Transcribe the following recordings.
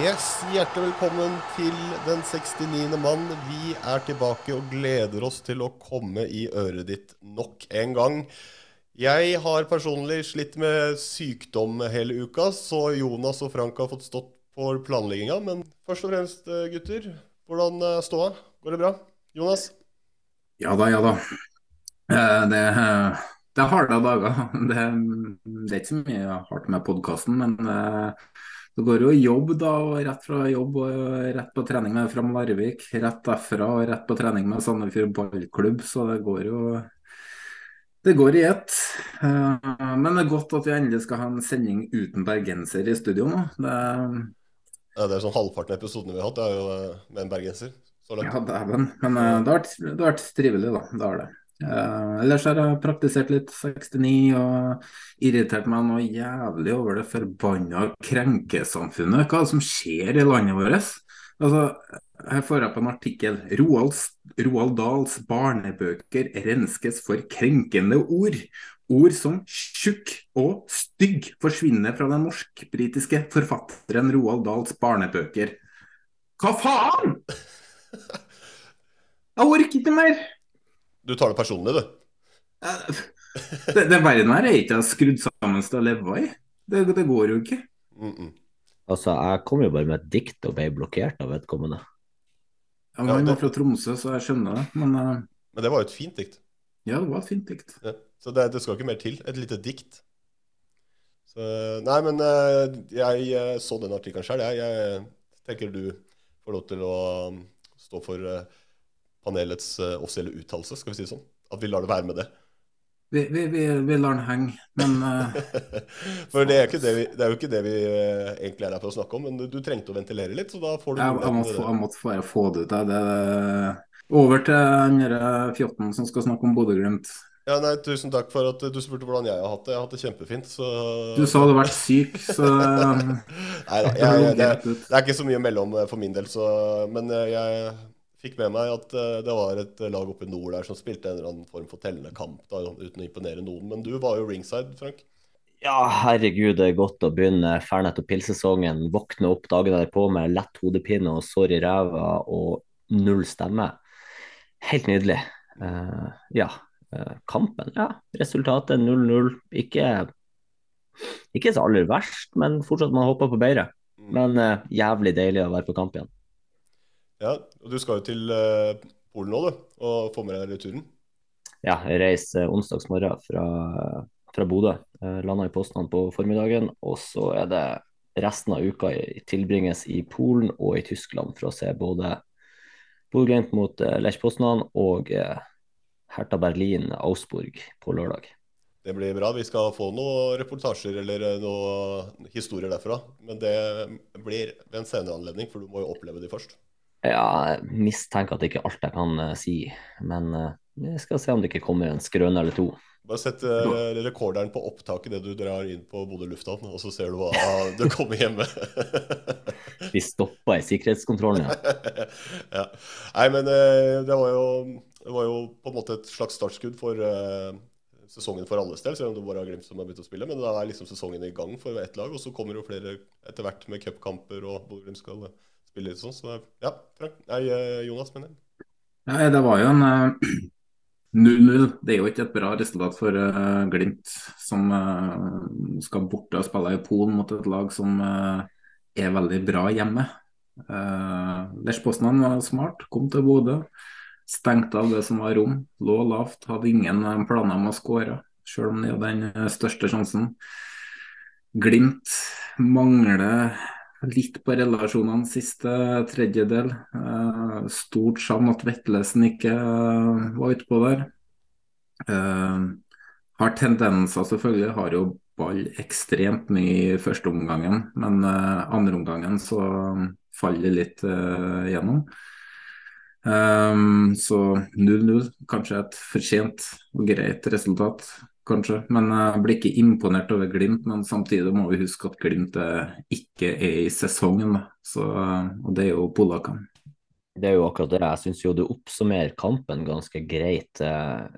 Yes, hjertelig velkommen til den 69. mann. Vi er tilbake og gleder oss til å komme i øret ditt nok en gang. Jeg har personlig slitt med sykdom hele uka, så Jonas og Frank har fått stått for planlegginga. Men først og fremst, eh, gutter, hvordan er ståa? Går det bra? Jonas? Ja da, ja da. Eh, Det, det er harde dager. Det, det er ikke så mye hardt med podkasten, men eh, det går jo jobb, da. og Rett fra jobb og rett på trening med Fram Larvik. Rett derfra og rett på trening med Sandefjord ballklubb. Så det går jo det går i ett. Eh, Men det er godt at vi endelig skal ha en sending uten bergenser i studio nå. Det, Ja, det er sånn Halvparten av episodene vi har hatt, det er jo eh, med en bergenser. Ja, dæven. Men eh, det har vært, det har vært trivelig, da. Det har det. Ellers har jeg praktisert litt 69 og irritert meg noe jævlig over det forbanna krenkesamfunnet. Hva er det som skjer i landet vårt? Altså, her får jeg på en artikkel. Roald, Roald Dahls barnebøker renskes for krenkende ord. Ord som tjukk og stygg forsvinner fra den norsk-britiske forfatteren Roald Dahls barnebøker. Hva faen?! Jeg orker ikke mer! Du tar det personlig, du. Eh, Det, det verden her er ikke jeg skrudd sammen til å leve i. Det, det går jo ikke. Mm -mm. Altså, jeg kom jo bare med et dikt og ble blokkert av vedkommende. Ja, var det- fra Tromsø, så jeg skjønner det. Men uh... Men det var jo et fint dikt. ja, det var et fint dikt. Ja. Så det, det skal ikke mer til. Et lite dikt. Så, nei, men eh, jeg eh, så den artikkelen sjøl. Jeg, jeg tenker du får lov til å um, stå for panelets offisielle uttalelse, skal vi si det sånn. At vi lar det være med det. Vi, vi, vi, vi lar den henge, men uh... For det er, ikke det, vi, det er jo ikke det vi eh, egentlig er her for å snakke om, men du, du trengte å ventilere litt, så da får du jeg, jeg, måtte, få- jeg måtte bare få det ut. Det, over til den der fjotten som skal snakke om Bodø-Glimt. Ja, nei, Tusen takk for at du spurte hvordan jeg har hatt det. Jeg har hatt det kjempefint. Så... Du sa du hadde vært syk, så eh, Nei da, det jeg, jeg, det, det er ikke så mye mellom eh, for min del, så, men eh, jeg fikk med meg at eh, det var et lag oppe i nord der som spilte en eller annen form for tellende kamp, da, uten å imponere noen. Men du var jo ringside, Frank. Ja, herregud, det er godt å begynne Fernet og pilsesongen. Våkne opp dagen derpå med lett hodepine og sår i ræva og null stemme. Helt nydelig. Uh, ja. Uh, kampen, ja. Resultatet 0-0. Ikke, ikke så aller verst, men fortsatt man håper på bedre. Mm. Men uh, jævlig deilig å være på kamp igjen. Ja, og du skal jo til eh, Polen nå, du, og få med deg returen. Ja, jeg reiser onsdagsmorgen fra, fra Bodø. Eh, Landa i Poznan på formiddagen. Og så er det resten av uka tilbringes i Polen og i Tyskland for å se både Bodø-Glimt mot eh, Lech Poznan og Hertha Berlin-Ausburg på lørdag. Det blir bra. Vi skal få noen reportasjer eller noen historier derfra. Men det blir ved en senere anledning, for du må jo oppleve de først. Ja, jeg mistenker at det ikke er alt jeg kan uh, si, men eh, vi skal se om det ikke kommer en skrøne eller to. Bare sett uh, rekorderen på opptaket det du drar inn på Bodø lufthavn, og så ser du hva du kommer hjemme. Vi stoppa i sikkerhetskontrollen, ja. ja. Nei, men det var, jo, det var jo på en måte et slags startskudd for sesongen for alles del, selv om det bare er Glimt som har begynt å spille. Men da er liksom sesongen i gang for ett lag, og så kommer jo flere etter hvert med cupkamper, og Bodø-Glimt skal spille litt sånn. Så ja, Frank. Nei, eh, Jonas, mener jeg. Nei, det var jo en eh, 0-0. Det er jo ikke et bra resultat for uh, Glimt, som uh, skal borte og spille i Polen mot et lag som uh, er veldig bra hjemme. Uh, Lech Poznan var smart, kom til Bodø. Stengte av det som var rom. Lå lavt, hadde ingen eh, planer om å skåre, selv om de hadde den eh, største sjansen. Glimt mangler litt på relasjonene siste tredjedel. Eh, stort savn at Vetlesen ikke eh, var utpå der. Eh, har tendenser, selvfølgelig. Har jo ball ekstremt mye i første omgangen, men andre omgangen så faller litt gjennom. Um, så 0-0, kanskje et fortjent og greit resultat. Kanskje. Men jeg blir ikke imponert over Glimt. Men samtidig må vi huske at Glimt ikke er i sesongen, så, og det er jo polakkene. Det er jo akkurat det. Jeg syns jo du oppsummerer kampen ganske greit.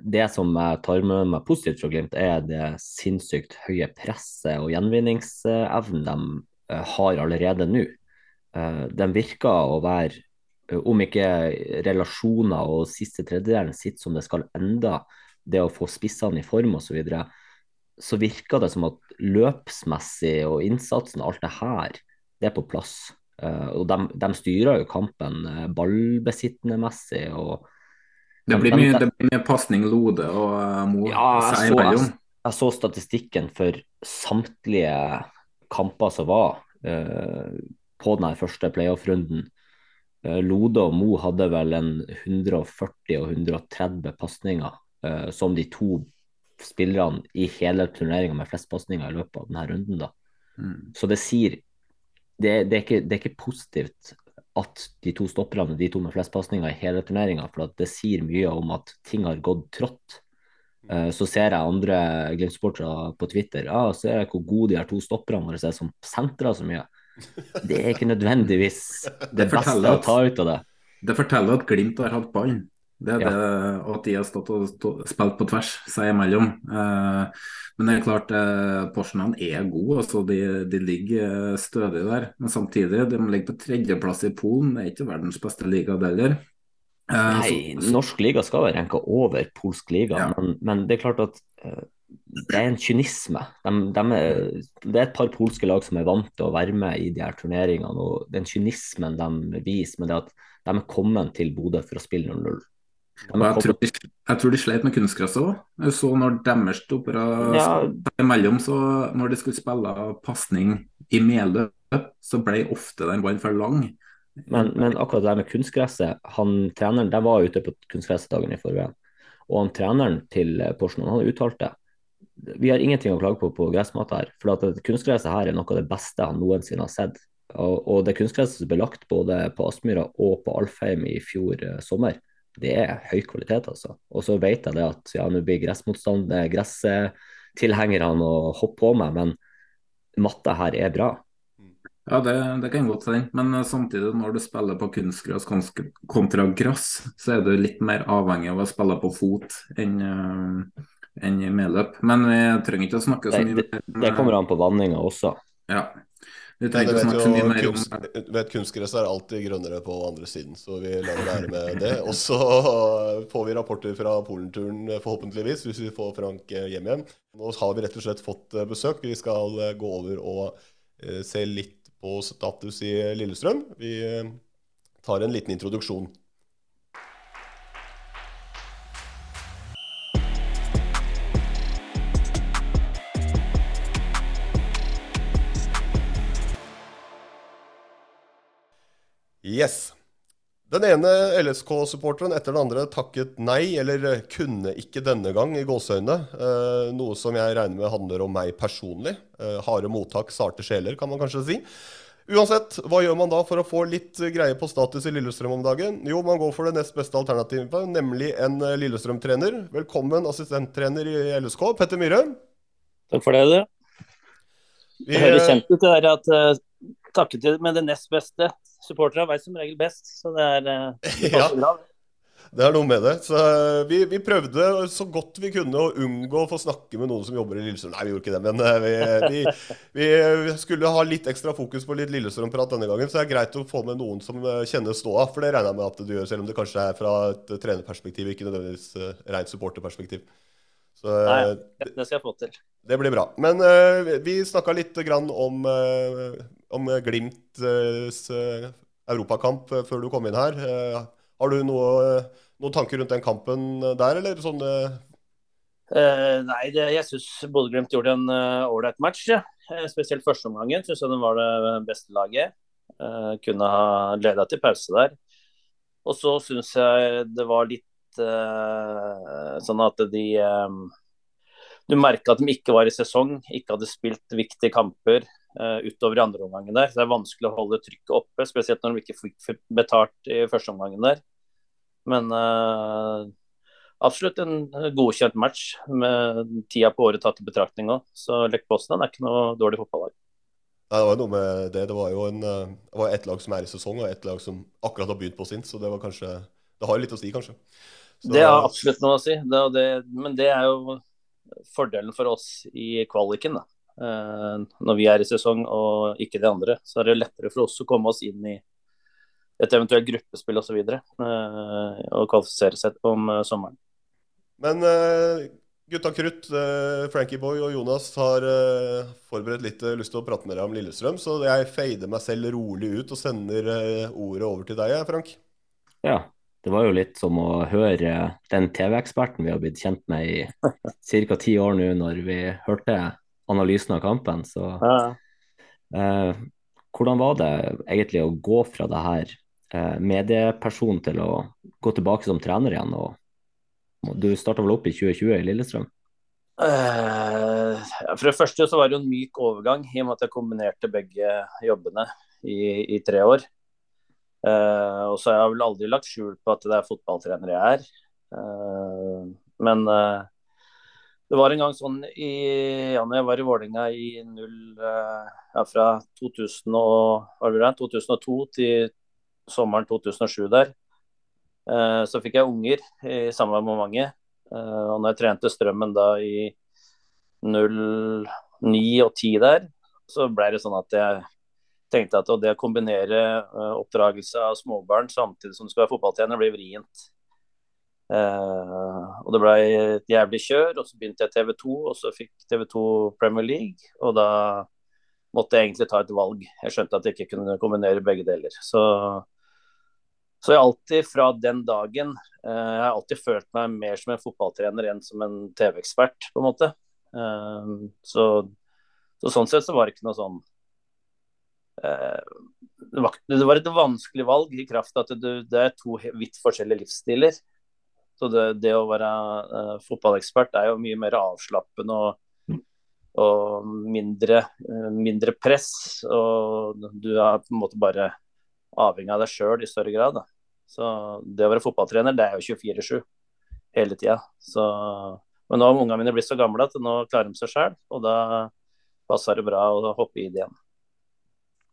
Det som jeg tar med meg positivt fra Glimt, er det sinnssykt høye presset og gjenvinningsevnen de eh, har allerede nå. Eh, de virker å være, eh, om ikke relasjoner og siste tredjedelen sitter som det skal enda, det å få spissene i form osv., så, videre, så virker det som at løpsmessig og innsatsen, alt det her, det er på plass. Uh, og de, de, styrer jo kampen uh, ballbesittende messig. og Det blir mye, det blir mye pasning Lode og uh, Mo ja, seg imellom. Jeg, jeg, så statistikken for samtlige kamper som var på den første playoff-runden. Lode og Mo hadde vel en 140 og 130 pasninger som de to spillerne i hele turneringa med flest pasninger i løpet av denne runden. da. Mm. Så det sier det, det, er ikke, det, er ikke, positivt at de to stopperne, de to med flest pasninger i hele turneringa, for det sier mye om at ting har gått trått. Uh, så ser jeg andre Glimt-sportere på Twitter ja, ser jeg hvor gode de her to stopperne våre er som sentrer så mye. Det er ikke nødvendigvis det, det beste at, å ta ut av det. Det forteller at Glimt har hatt ballen. Det er ja. det, at de har stått og stå, spilt på tvers seg imellom. Eh, men det er klart eh, Porsenene er gode, altså de, de, ligger eh, stødig der. Men samtidig, de ligger på tredjeplass i Polen. Det er ikke verdens beste liga, det heller. Eh, Nei, så, så, norsk liga skal være renka over polsk liga, ja. men, men, det er klart at eh, det er en kynisme. De, de er, det er et par polske lag som er vant til å være med i de her turneringene. og Den kynismen de viser med det at de er kommet til Bodø for å spille 0-0. Jeg tror, de, jeg tror de sleit med kunstgresset òg. Jeg så når deres opera ja. imellom, så når de skulle spille pasning i medløp, så ble ofte den ballen for lang. Men, men, akkurat det med kunstgresset han treneren, De var ute på kunstgressdagen i forveien. Og han treneren til Porsgrunn han uttalte vi har ingenting å klage på på gressmat her. For at kunstgresset her er noe av det beste han noensinne har sett. Og, og det kunstgresset som ble lagt både på Aspmyra og på Alfheim i fjor eh, sommer, det er høy kvalitet, altså. Og så vet jeg det at ja, nå blir gressmotstand, gresstilhengerne å hoppe på meg, men matta her er bra. Ja, det, det kan godt hende. Men eh, samtidig, når du spiller på kunstgress kontra gress, så er du litt mer avhengig av å spille på fot enn uh, enn i medløp. Men vi trenger ikke å snakke så mye det, det kommer an på vanninga også. Ja. Vi trenger ikke snakke så mye mer kunst, om vet, Kunstgress er alltid grønnere på andre siden, så vi lar det være med det. Og så får vi rapporter fra Polenturen, forhåpentligvis, hvis vi får Frank hjem igjen. Nå har vi rett og slett fått eh, besøk. Vi skal eh, gå over og eh, se litt på status i Lillestrøm. Vi tar en liten introduksjon. Yes. Den ene LSK-supporteren etter den andre takket nei, eller kunne ikke denne gang, i gåseøynene. Eh, noe som jeg regner med handler om meg personlig. Eh, harde mottak, sarte sjeler, kan man kanskje si. Uansett, hva gjør man da for å få litt greie på status i Lillestrøm om dagen? Jo, man går for det nest beste alternativet, nemlig en eh, Lillestrøm-trener. Velkommen, assistenttrener i LSK, Petter Myhre. Takk for det, du. Det høres kjent ut det der at takket takket med det nest beste supportere vet som regel best, så det er eh, det ja. bra. Det er noe med det. Så eh, vi, vi, prøvde så godt vi kunne å unngå å få snakke med noen som jobber i Lillestrøm. Nei, vi gjorde ikke det, men eh, vi, vi, vi skulle ha litt ekstra fokus på litt Lillestrøm-prat denne gangen. Så det er greit å få med noen som kjenner ståa, for det regner jeg med at du gjør, selv om det kanskje er fra et trenerperspektiv, ikke nødvendigvis rent supporterperspektiv. Så, Nei, det skal jeg få til. Det blir bra. Men uh, vi snakka litt grann om, uh, om Glimts uh, europakamp før du kom inn her. har du noe, noen tanker rundt den kampen der, eller sånn? nei, det, jeg syns Bodø-Glimt gjorde en ålreit match. Ja. spesielt førsteomgangen syns jeg den var det beste laget. kunne ha leda til pause der. Og så syns jeg det var litt sånn at de du merka at de ikke var i sesong, ikke hadde spilt viktige kamper uh, utover i andre omgangen der. Så det er vanskelig å holde trykket oppe, spesielt når de ikke fikk betalt i første omgangen der. Men uh, absolutt en godkjent match med tida på året tatt i betraktning òg. Så Lech Poznan er ikke noe dårlig fotballag. Nei, det var noe med det. Det var jo en, eh, det var ett lag som er i sesong, og ett lag som akkurat har begynt på sin. Så det var kanskje Det har litt å si, kanskje. Så, det har absolutt noe å si. Det, det, men det er jo fordelen for oss i kvaliken. da. Eh, når vi er i sesong og ikke de andre, så er det lettere for oss å komme oss inn i et eventuelt gruppespill osv. Og, så videre, og kvalifisere seg om eh, sommeren. Men eh, gutta krutt, eh, Frankie Boy og Jonas har eh, forberedt litt lyst til å prate med deg om Lillestrøm, så jeg fader meg selv rolig ut og sender ordet over til deg, Frank. Ja, det var jo litt som å høre den TV-eksperten vi har blitt kjent med i ca. ti år nå, når vi hørte analysen av kampen. Så ja. eh, hvordan var det egentlig å gå fra det her eh, medieperson til å gå tilbake som trener igjen? og Du starta vel opp i 2020 i Lillestrøm? Uh, for det første så var det jo en myk overgang, i og med at jeg kombinerte begge jobbene i, i tre år. Uh, og så har jeg vel aldri lagt skjul på at det er fotballtrener jeg er. Uh, men uh, det var en gang sånn i, ja, når jeg var i Vålerenga i null ja, fra 2000 og, det, 2002 til sommeren 2007 der, så fikk jeg unger i samme momentet. og når jeg trente Strømmen da i 09 og 10 der, så ble det sånn at jeg tenkte at det å kombinere uh, oppdragelse av småbarn samtidig som du skal være fotballtrener, blir vrient. Uh, og det ble et jævlig kjør, og så begynte jeg TV 2, og så fikk TV 2 Premier League. Og da måtte jeg egentlig ta et valg. Jeg skjønte at jeg ikke kunne kombinere begge deler. Så, så jeg alltid fra den dagen uh, Jeg har alltid følt meg mer som en fotballtrener enn som en TV-ekspert, på en måte. så, så sånn sett så var det ikke noe sånn det var, det var, et vanskelig valg i kraft av at det, det, er to vidt forskjellige livsstiler. Så det, det å være uh, fotballekspert er jo mye mer avslappende og, og mindre, uh, mindre, press. Og du er på en måte bare avhengig av deg sjøl i større grad. Da. Så det å være fotballtrener, det er jo 24-7 hele tida. Men nå har ungene mine blitt så gamle at nå klarer de seg sjøl, og da passer det bra å hoppe i det igjen.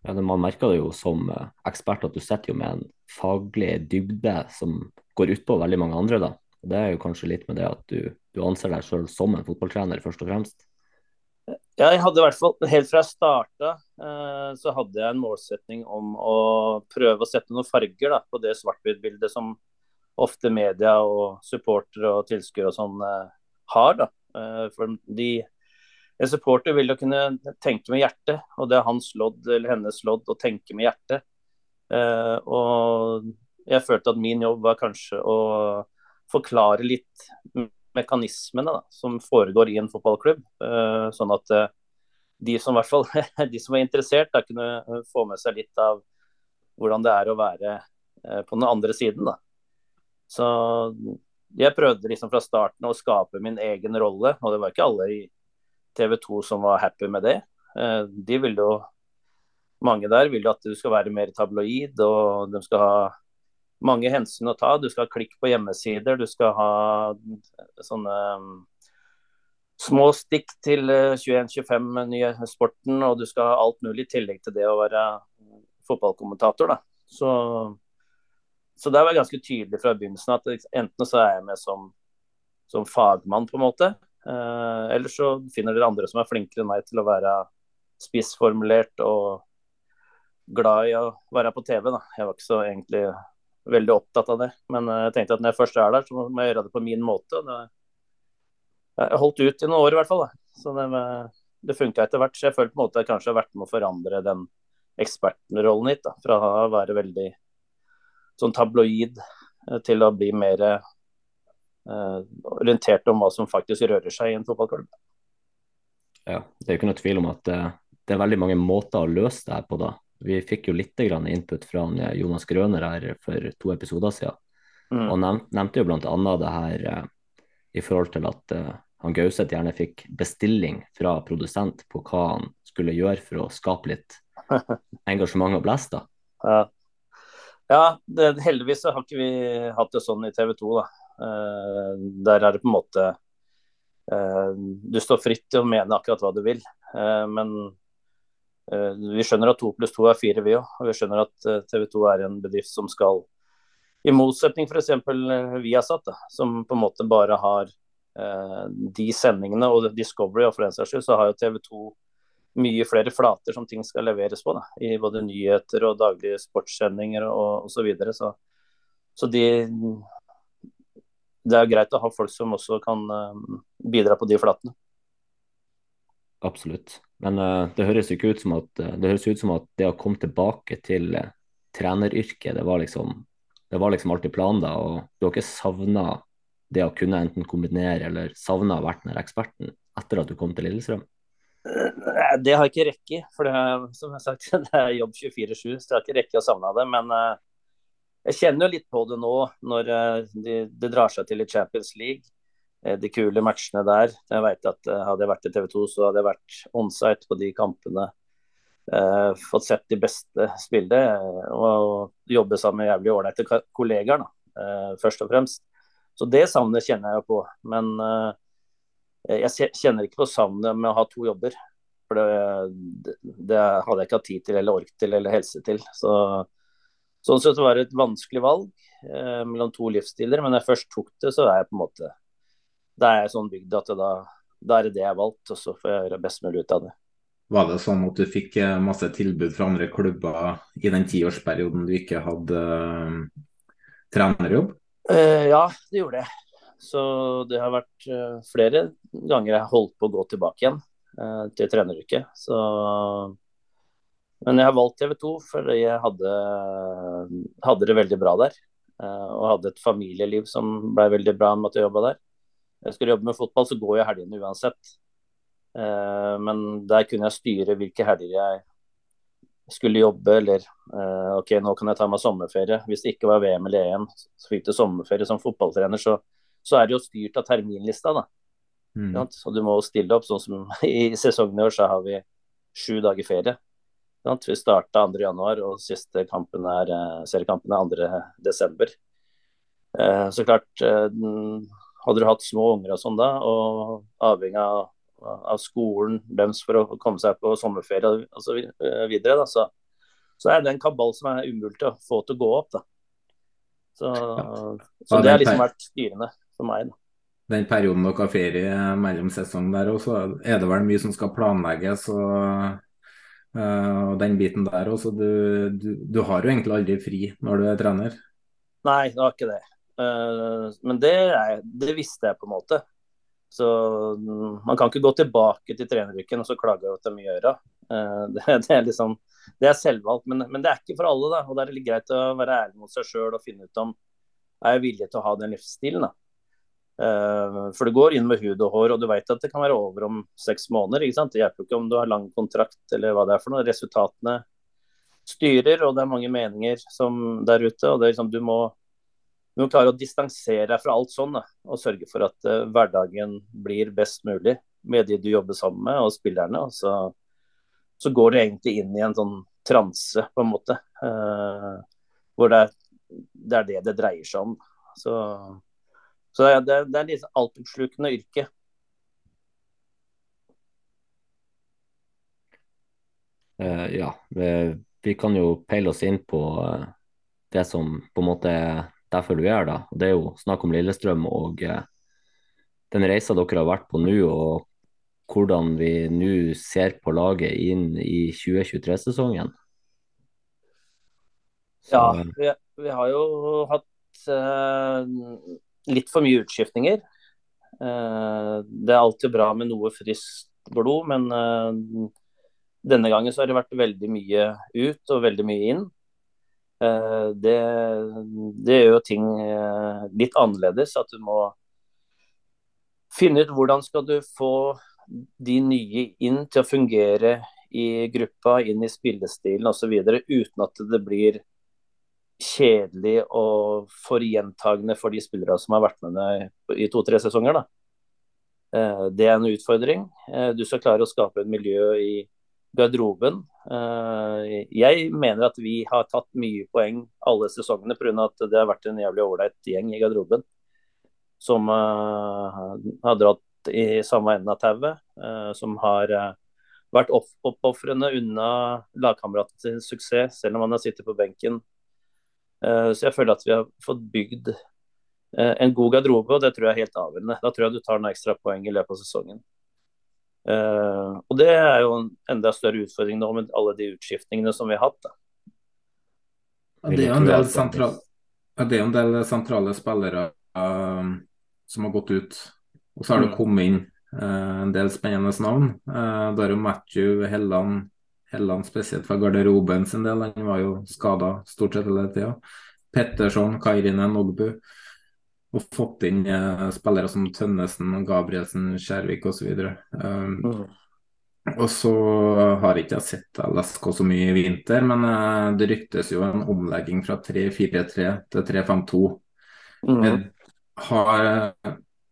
Ja, man merker det jo som eh, ekspert at du sitter jo med en faglig dybde som går utpå veldig mange andre. da. Det er jo kanskje litt med det at du, du anser deg sjøl som en fotballtrener, først og fremst. Ja, jeg hadde i hvert fall, Helt fra jeg starta eh, så hadde jeg en målsetning om å prøve å sette noen farger da, på det svart-hvitt-bildet som ofte media og supportere og tilskuere og sånn eh, har. da. Eh, for de en supporter vil jo kunne tenke med hjertet, og det er hans lodd eller hennes lodd å tenke med hjertet. Og jeg følte at min jobb var kanskje å forklare litt mekanismene da, som foregår i en fotballklubb. Uh, sånn at uh, de som, hvert fall, de som var interessert, da kunne få med seg litt av hvordan det er å være på den andre siden. Da. Så jeg prøvde liksom fra starten å skape min egen rolle, og det var ikke alle i TV 2 som var happy med det. Eh, de ville jo Mange der vil at du skal være mer tabloid, og de skal ha mange hensyn å ta. Du skal ha klikk på hjemmesider, du skal ha sånne mm, små stikk til 21-25 eh, nye sporten, og du skal ha alt mulig i tillegg til det å være fotballkommentator. da. Så, så der var jeg ganske tydelig fra begynnelsen at enten så er jeg med som, som fagmann, på en måte, Eh, Eller så finner dere andre som er flinkere enn meg til å være spissformulert og glad i å være på TV. Da. Jeg var ikke så egentlig veldig opptatt av det. Men eh, jeg tenkte at når jeg først er der, så må jeg gjøre det på min måte. Jeg holdt ut i noen år i hvert fall. Da. Så det, det funka etter hvert. Så jeg føler på en måte at jeg kanskje har vært med å forandre den ekspertrollen hit. Da. Fra å være veldig sånn tabloid eh, til å bli mer Eh, orientert om hva som faktisk rører seg i en fotballklubb. Ja, Det er jo ikke noe tvil om at det er veldig mange måter å løse det her på. da. Vi fikk jo litt input fra Jonas Grøner her for to episoder siden. Mm. Og nevnte jo bl.a. det her eh, i forhold til at uh, han Gauseth gjerne fikk bestilling fra produsent på hva han skulle gjøre for å skape litt engasjement og blest. da. Ja, ja det, heldigvis har ikke vi hatt det sånn i TV 2. da. Uh, der er det på en måte uh, Du står fritt til å mene akkurat hva du vil. Uh, men vi skjønner at to pluss to er fire, vi òg. Og vi skjønner at TV 2 er en bedrift som skal I motsetning f.eks. Viasat, da, som på en måte bare har de sendingene og Discovery, og for den saks skyld, så har jo TV 2 mye flere flater som ting skal leveres på. Da, I både nyheter og daglige sportssendinger og osv. Så, videre. så Så de Det er greit å ha folk som også kan bidra på de flatene. Absolutt. Men uh, det høres ikke ut som at uh, det høres ut som at det å komme tilbake til treneryrket, det var liksom det var liksom alltid planen da, og du har ikke savna det å kunne enten kombinere eller savna å vært den eksperten etter at du kom til Lillestrøm? Det har jeg ikke rekke. For det som jeg har sagt, det er jobb 24-7, så jeg har ikke rekke å savne det. Men jeg kjenner jo litt på det nå, når det drar seg til i Champions League. Uh, de kule matchene der. Jeg vet at Hadde jeg vært i TV 2, så hadde jeg vært onsite på de kampene. fått sett de beste spille og jobbe sammen med jævlig ålreite kollegaer, først og fremst. Så det savnet kjenner jeg jo på. Men Eh, jeg kjenner ikke på savnet med å ha to jobber. For det, det, hadde jeg ikke hatt tid til eller ork til eller helse til. Så, sånn sett var det et vanskelig valg eh, mellom to livsstiler. Men når jeg først tok det, så er jeg på en måte Da er sånn bygd at da, da, er det det jeg har valgt, og så får jeg gjøre best mulig ut av det. Var det sånn at du fikk eh, masse tilbud fra andre klubber i den tiårsperioden du ikke hadde uh, trenerjobb? Uh, ja, det gjorde jeg. Så det har vært flere ganger jeg har holdt på å gå tilbake igjen til treneryrket. Så Men jeg har valgt TV 2 fordi jeg hadde, hadde det veldig bra der. Og hadde et familieliv som ble veldig bra med at jeg jobba der. Jeg skulle jobbe med fotball, så går jeg helgene uansett. men der kunne jeg styre hvilke helger jeg skulle jobbe, eller OK, nå kan jeg ta meg sommerferie. Hvis det ikke var VM eller EM, så fikk du sommerferie som fotballtrener, så så er det jo styrt av terminlista. da. Mm. Så du må stille opp sånn som i sesongen i år, så har vi sju dager ferie. Vi starta 2.1, og siste kampen er, eh, seriekampen er 2.12. Eh, så klart, eh, hadde du hatt små unger og sånn da, og avhengig av, av skolen deres for å komme seg på sommerferie og så videre, da, så, så er det en kabal som er umulig å få til å gå opp. da. Så, så det har liksom vært styrende for meg. Da. Den perioden dere har ferie mellom sesong der også, er det vel mye som skal planlegges og, uh, og den biten der også. Du, du, du, har jo egentlig aldri fri når du er trener? Nei, det har ikke det. Uh, men det, er, det, visste jeg på en måte. Så mm, man kan ikke gå tilbake til treneryrken og så klage over at det mye å gjøre. Uh, det, det, er liksom, det er selvvalgt, men, men, det er ikke for alle. da, og Det er litt greit å være ærlig mot seg sjøl og finne ut om er jeg villig til å ha den livsstilen. da. Uh, for det går inn med hud og hår, og du vet at det kan være over om seks måneder. ikke sant? Det hjelper ikke om du har lang kontrakt eller hva det er for noe. Resultatene styrer, og det er mange meninger som der ute. og det er liksom, du må, du må klare å distansere deg fra alt sånn, da, og sørge for at uh, hverdagen blir best mulig med de du jobber sammen med, og spillerne. og så, så går du egentlig inn i en sånn transe, på en måte. Uh, hvor det er, det er det det dreier seg om. Så så det, det er litt altoppslukende yrke. Uh, ja, vi, vi, kan jo peile oss inn på det som på en måte er derfor du er da. Det er jo snakk om Lillestrøm og eh, den reisa dere har vært på nå, og hvordan vi nå ser på laget inn i 2023-sesongen. Ja, vi, vi, har jo hatt litt for mye utskiftninger. Eh, det er alltid bra med noe friskt blod, men eh, denne gangen så har det vært veldig mye ut og veldig mye inn. Eh, det, det gjør jo ting litt annerledes. At du må finne ut hvordan skal du få de nye inn til å fungere i gruppa, inn i spillestilen osv. uten at det blir kjedelig og for gjentagende for de spillere som har vært med deg i to-tre sesonger. Da. Eh, det er en utfordring. Eh, du skal klare å skape et miljø i garderoben. Eh, jeg mener at vi har tatt mye poeng alle sesongene pga. at det har vært en jævlig ålreit gjeng i garderoben. som har dratt i samme enden av tauet. som har vært oppofrende unna lagkameratens suksess, selv om han har sittet på benken. så jeg føler at vi har fått bygd en god garderobe, og det tror jeg er helt avgjørende. Da tror jeg du tar noen ekstra poeng i løpet av sesongen. Uh, og det er jo en enda større utfordring nå med alle de utskiftningene som vi har hatt. Det er jo en del, sentral, det er en del sentrale spillere uh, som har gått ut. Og så har det mm. kommet inn uh, en del spennende navn. Uh, da er jo Matthew Helland, Helland spesielt fra garderoben sin del. Han var jo skada stort sett hele tida. Petterson, Kairinen, Nogbu og fått inn eh, spillere som Tønnesen, Gabrielsen, Skjærvik osv. Um, mm. Og så har ikke jeg sett LSK så mye i vinter, men uh, det ryktes jo en omlegging fra 3-4-3 til 3-5-2. Mm.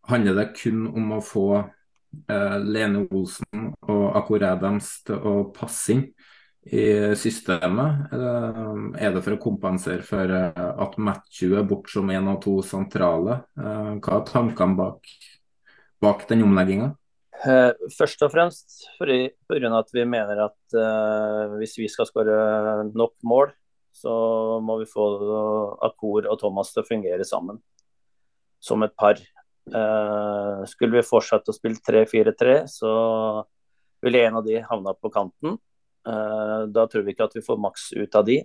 handler det kun om å få uh, Lene Olsen og Akor Adams til å passe inn? I systemet? Er det for å kompensere for eh, at Matthew er borte som en av to sentrale? Eh, hva er tankene bak, bak den omlegginga? Eh, først og fremst pga. at vi mener at uh, hvis vi skal skåre nok mål, så må vi få Akor og Thomas til å fungere sammen som et par. Uh, skulle vi fortsette å spille 3-4-3, så ville en av de havna på kanten. Eh, da tror vi ikke at vi får maks ut av de.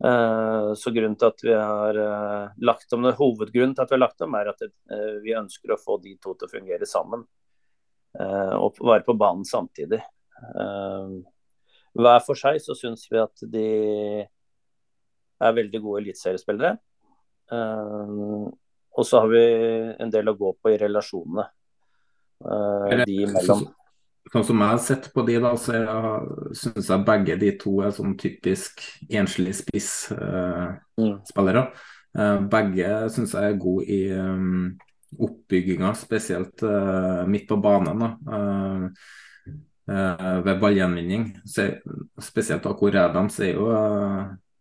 Uh, så grunnen til at vi har uh, lagt om det, Hovedgrunnen til at vi har lagt om, er at vi ønsker å få de to til å fungere sammen. og være på banen samtidig. hver for seg så syns vi at de er veldig gode eliteseriespillere. og så har vi en del å gå på i relasjonene. de imellom sånn som jeg har sett på de, da, så syns jeg begge de to er sånn typisk enslig spiss-spillere. Uh, uh, begge syns jeg er gode i um, oppbygginga, spesielt uh, midt på banen. da. ved ballgjenvinning. Spesielt Akor Adams er jo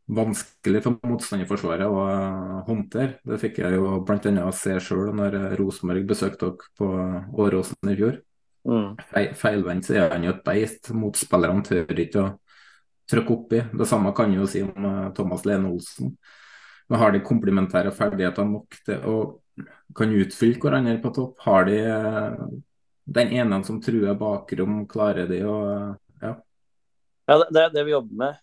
vanskelig for motstanderforsvaret å håndtere. Det fikk jeg jo bl.a. se sjøl når Rosenborg besøkte dere på Åråsen i fjor. Mm. Feilvendt så er han jo et beist. Motspillerne tør ikke å trykke oppi. Det samme kan jo si om uh, Thomas Lene Olsen. Men har de komplementære ferdigheter nok til å kan utfylle hverandre på topp? Har de uh, den ene som truer bakrom, klarer de å uh, Ja. Ja, Det er det vi jobber med.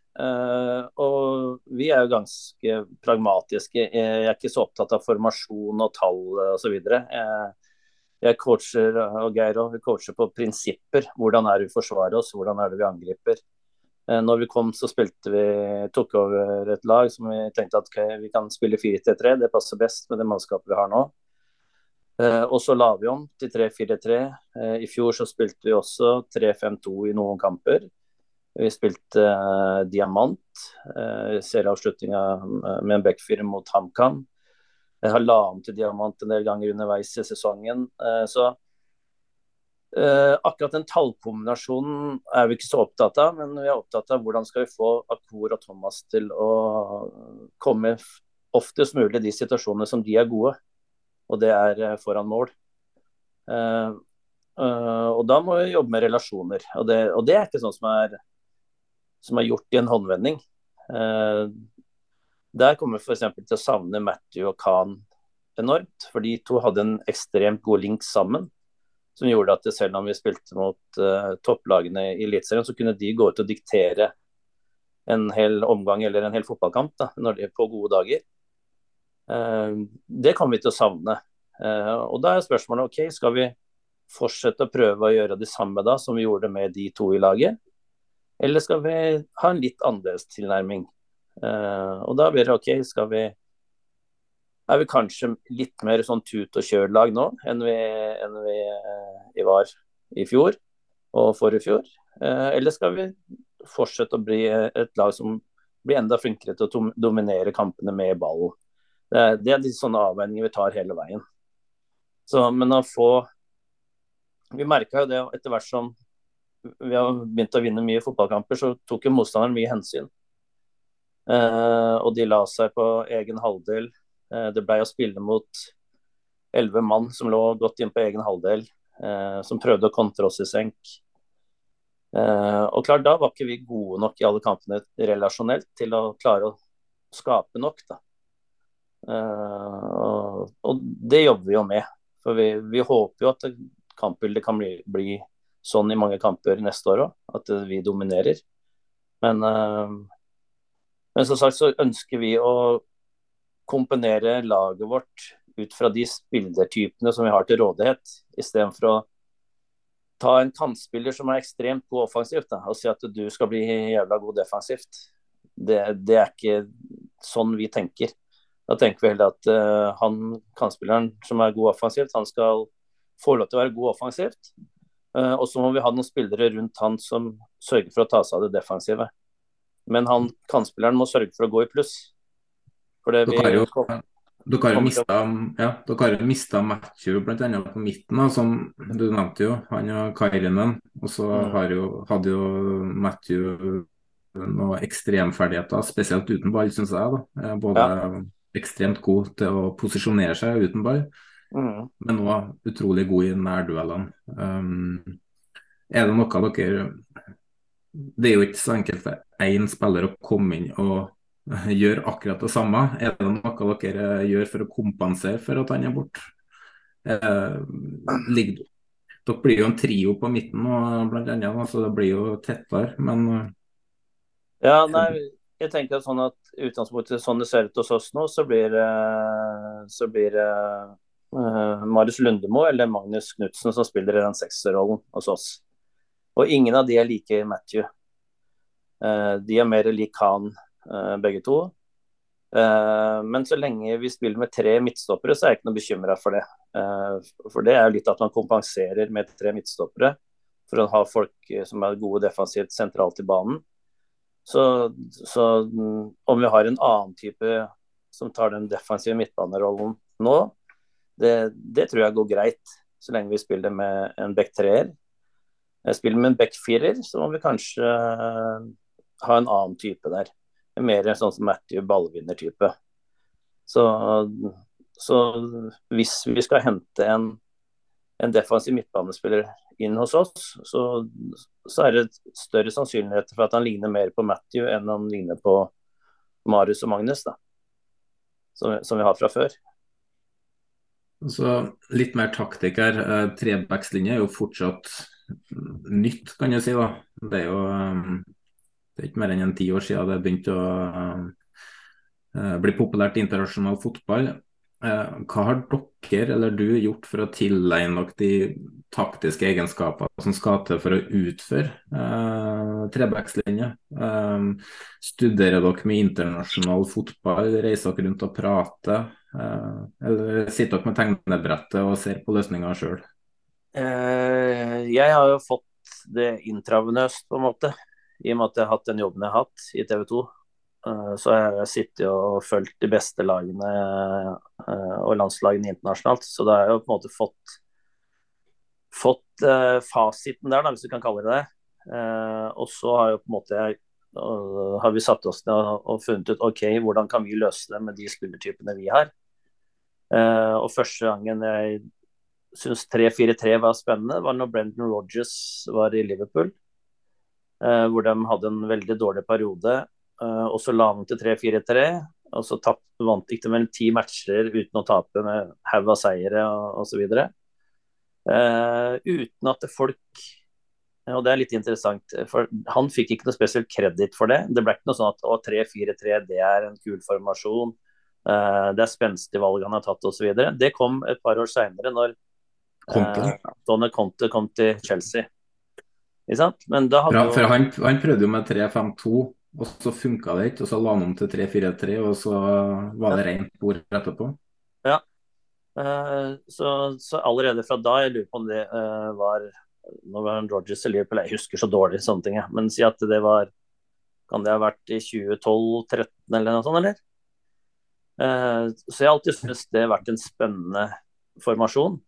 Og vi er jo ganske pragmatiske. Jeg er ikke så opptatt av formasjon og tall osv. Uh, jeg coacher og Geir og coacher på prinsipper. Hvordan er det vi forsvarer oss, hvordan er det vi angriper. Eh, når vi kom, så spilte vi, tok over et lag som vi tenkte at okay, vi kan spille 4-3. Det passer best med det mannskapet vi har nå. Eh, og så la vi om til 3-4-3. Eh, I fjor så spilte vi også 3-5-2 i noen kamper. Vi spilte diamant, serieavslutninga med en backfire mot HamKam. Jeg har om til diamant en del ganger underveis i sesongen. Eh, så eh, akkurat den tallkombinasjonen er vi ikke så opptatt av, men vi er opptatt av hvordan skal vi få Akor og Thomas til å komme oftest mulig i de situasjonene som de er gode, og det er eh, foran mål. og da må vi jobbe med relasjoner, og det, og det er ikke sånn som er, som er gjort i en håndvending. Der kommer vi f.eks. til å savne Matthew og Khan enormt. For de to hadde en ekstremt god link sammen. Som gjorde at selv om vi spilte mot uh, topplagene i Eliteserien, så kunne de gå ut og diktere en hel omgang eller en hel fotballkamp da, når de er på gode dager. Uh, det kommer vi til å savne. Uh, og da er spørsmålet ok, skal vi fortsette å prøve å gjøre det samme da som vi gjorde med de to i laget? Eller skal vi ha en litt annerledes tilnærming? Uh, og da blir det OK, skal vi Er vi kanskje litt mer sånn tut og kjør-lag nå enn vi, enn vi, vi, var i fjor og forrige fjor? Uh, eller skal vi fortsette å bli et lag som blir enda flinkere til å dominere kampene med ball? Det er, det er de sånne avveininger vi tar hele veien. Så, men å få Vi merka jo det etter hvert som vi har begynt å vinne mye fotballkamper, så tok jo motstanderen mye hensyn. Uh, og de la seg på egen halvdel. Uh, det ble å spille mot elleve mann som lå godt inn på egen halvdel, eh, som prøvde å kontre oss i senk. Og klart, Da var ikke vi gode nok i alle kampene relasjonelt til å klare å skape nok. da. Og, og, det jobber vi jo med. For vi, vi håper jo at kampbildet kan bli, bli, sånn i mange kamper neste år òg, at vi dominerer. Men, men som sagt så ønsker vi å komponere laget vårt ut fra de spillertypene som vi har til rådighet, istedenfor å ta en kantspiller som er ekstremt god offensivt da, og si at du skal bli jævla god defensivt. Det, det er ikke sånn vi tenker. Da tenker vi heller at uh, han kantspilleren som er god offensivt, han skal få lov til å være god offensivt. Uh, og så må vi ha noen spillere rundt han som sørger for å ta seg av det defensive. Men han kantspilleren må sørge for å gå i pluss. For det jo, dere har jo mista, ja, dere mista bl.a. på midten, da, som du nevnte jo. Han og Kairinen. Og så mm. hadde jo Matthew noen ekstremferdigheter, spesielt uten ball, syns jeg. da. Både ja. ekstremt god til å posisjonere seg uten ball, mm. men òg utrolig god i nærduellene. Um, er det noe dere Det er jo ikke så enkelt for én spiller å komme inn og gjøre akkurat det samme. Er det noe dere gjør for å kompensere for at han er borte? Eh, dere blir jo en trio på midten nå, blant annet, så det blir jo tettere, men eh, Ja, nei, jeg tenker sånn at utgangspunktet sånn det ser ut hos oss nå, så blir, så blir uh, Marius Lundemo eller Magnus Knutsen som spiller i den sekserrollen hos oss. Og ingen av de er like Matthew. Uh, de er mer lik han, Eh, begge to. Eh, men så lenge vi spiller med tre midtstoppere, så er jeg ikke noe bekymra for det. Eh, for det er jo litt at man kompenserer med tre midtstoppere for å ha folk som er gode defensivt sentralt i banen. Så, så mm, om vi har en annen type som tar den defensive midtbanerollen nå, det, det, tror jeg går greit. Så lenge vi spiller med en back treer. Spiller med en backfirer, så må vi kanskje ha en annen type der. Mer sånn som Matthew ballvinner-type. Så, så, hvis vi skal hente en, en defensiv midtbanespiller inn hos oss, så, så, er det større sannsynlighet for at han ligner mer på Matthew enn han ligner på Marius og Magnus, da. Som, som vi har fra før. Så litt mer taktikk her. Eh, trebackslinje er jo fortsatt nytt, kan jeg si. da. Det er jo um, det er ikke mer enn en ti år siden det begynte å uh, bli populært i internasjonal fotball. Uh, hva har dere eller du gjort for å tilegne dere de taktiske egenskaper som skal til for å utføre uh, trebackslinje? Uh, studerer dere med internasjonal fotball, reiser dere rundt og prater? Uh, eller sitter dere med tegnebrettet og ser på løsninger sjøl? Jeg har jo fått det intravenøst, på en måte i og med at jeg har hatt den jobben jeg har hatt i TV 2. Så så har jeg sittet og fulgt de beste lagene eh, og landslagene internasjonalt. Så da har jeg jo på en måte fått, fått fasiten der, da, hvis du kan kalle det det. Og så har jo på en måte har vi satt oss ned og, funnet ut ok, hvordan kan vi løse det med de spillertypene vi har. og første gangen jeg syns 3-4-3 var spennende, var når Brendan Rogers var i Liverpool. Eh, hvor de hadde en veldig dårlig periode. Eh, og så la han til 3-4-3. Og så tapp, vant ikke de vel ti matcher uten å tape med haug av seire osv. Uh, uten at folk Og det er litt interessant, for han fikk ikke noe spesielt kreditt for det. Det ble ikke noe sånn at 3-4-3 det er en kul formasjon. Uh, det er spenstige valg han har tatt osv. Det kom et par år seinere, når uh, Donner Conte kom til Chelsea. Men da hadde ja, han, han, prøvde jo med 3-5-2, og så funka det ikke. Og så la han om til 3-4-3, og så var det rent bord etterpå. Ja. Uh, så, så, allerede fra da, jeg lurer på om det uh, var Nå var han Rogers i Liverpool, jeg husker så dårlig sånne ting, men si at det var Kan det ha vært i 2012-2013 eller noe sånt, eller? Så jeg har alltid syntes det har vært en spennende formasjon.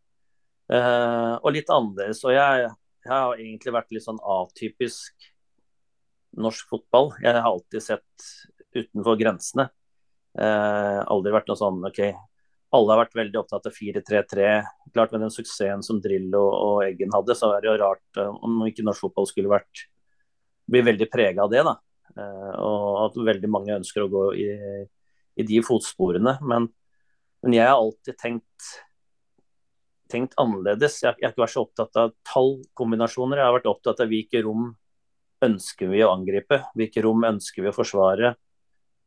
Og litt annerledes. Og jeg jeg har egentlig vært litt sånn atypisk norsk fotball. Jeg har alltid sett utenfor grensene. Uh, aldri vært noe sånn OK, alle har vært veldig opptatt av 4-3-3. Klart Med den suksessen som Drillo og Eggen hadde, så er det jo rart uh, om ikke norsk fotball skulle vært bli veldig prega av det. da. Uh, og at veldig mange ønsker å gå i, i de fotsporene. Men, men, jeg har alltid tenkt, tenkt annerledes. Jeg, har ikke vært så opptatt av tallkombinasjoner. Jeg har vært opptatt av hvilke rom ønsker vi å angripe, hvilke rom ønsker vi å forsvare.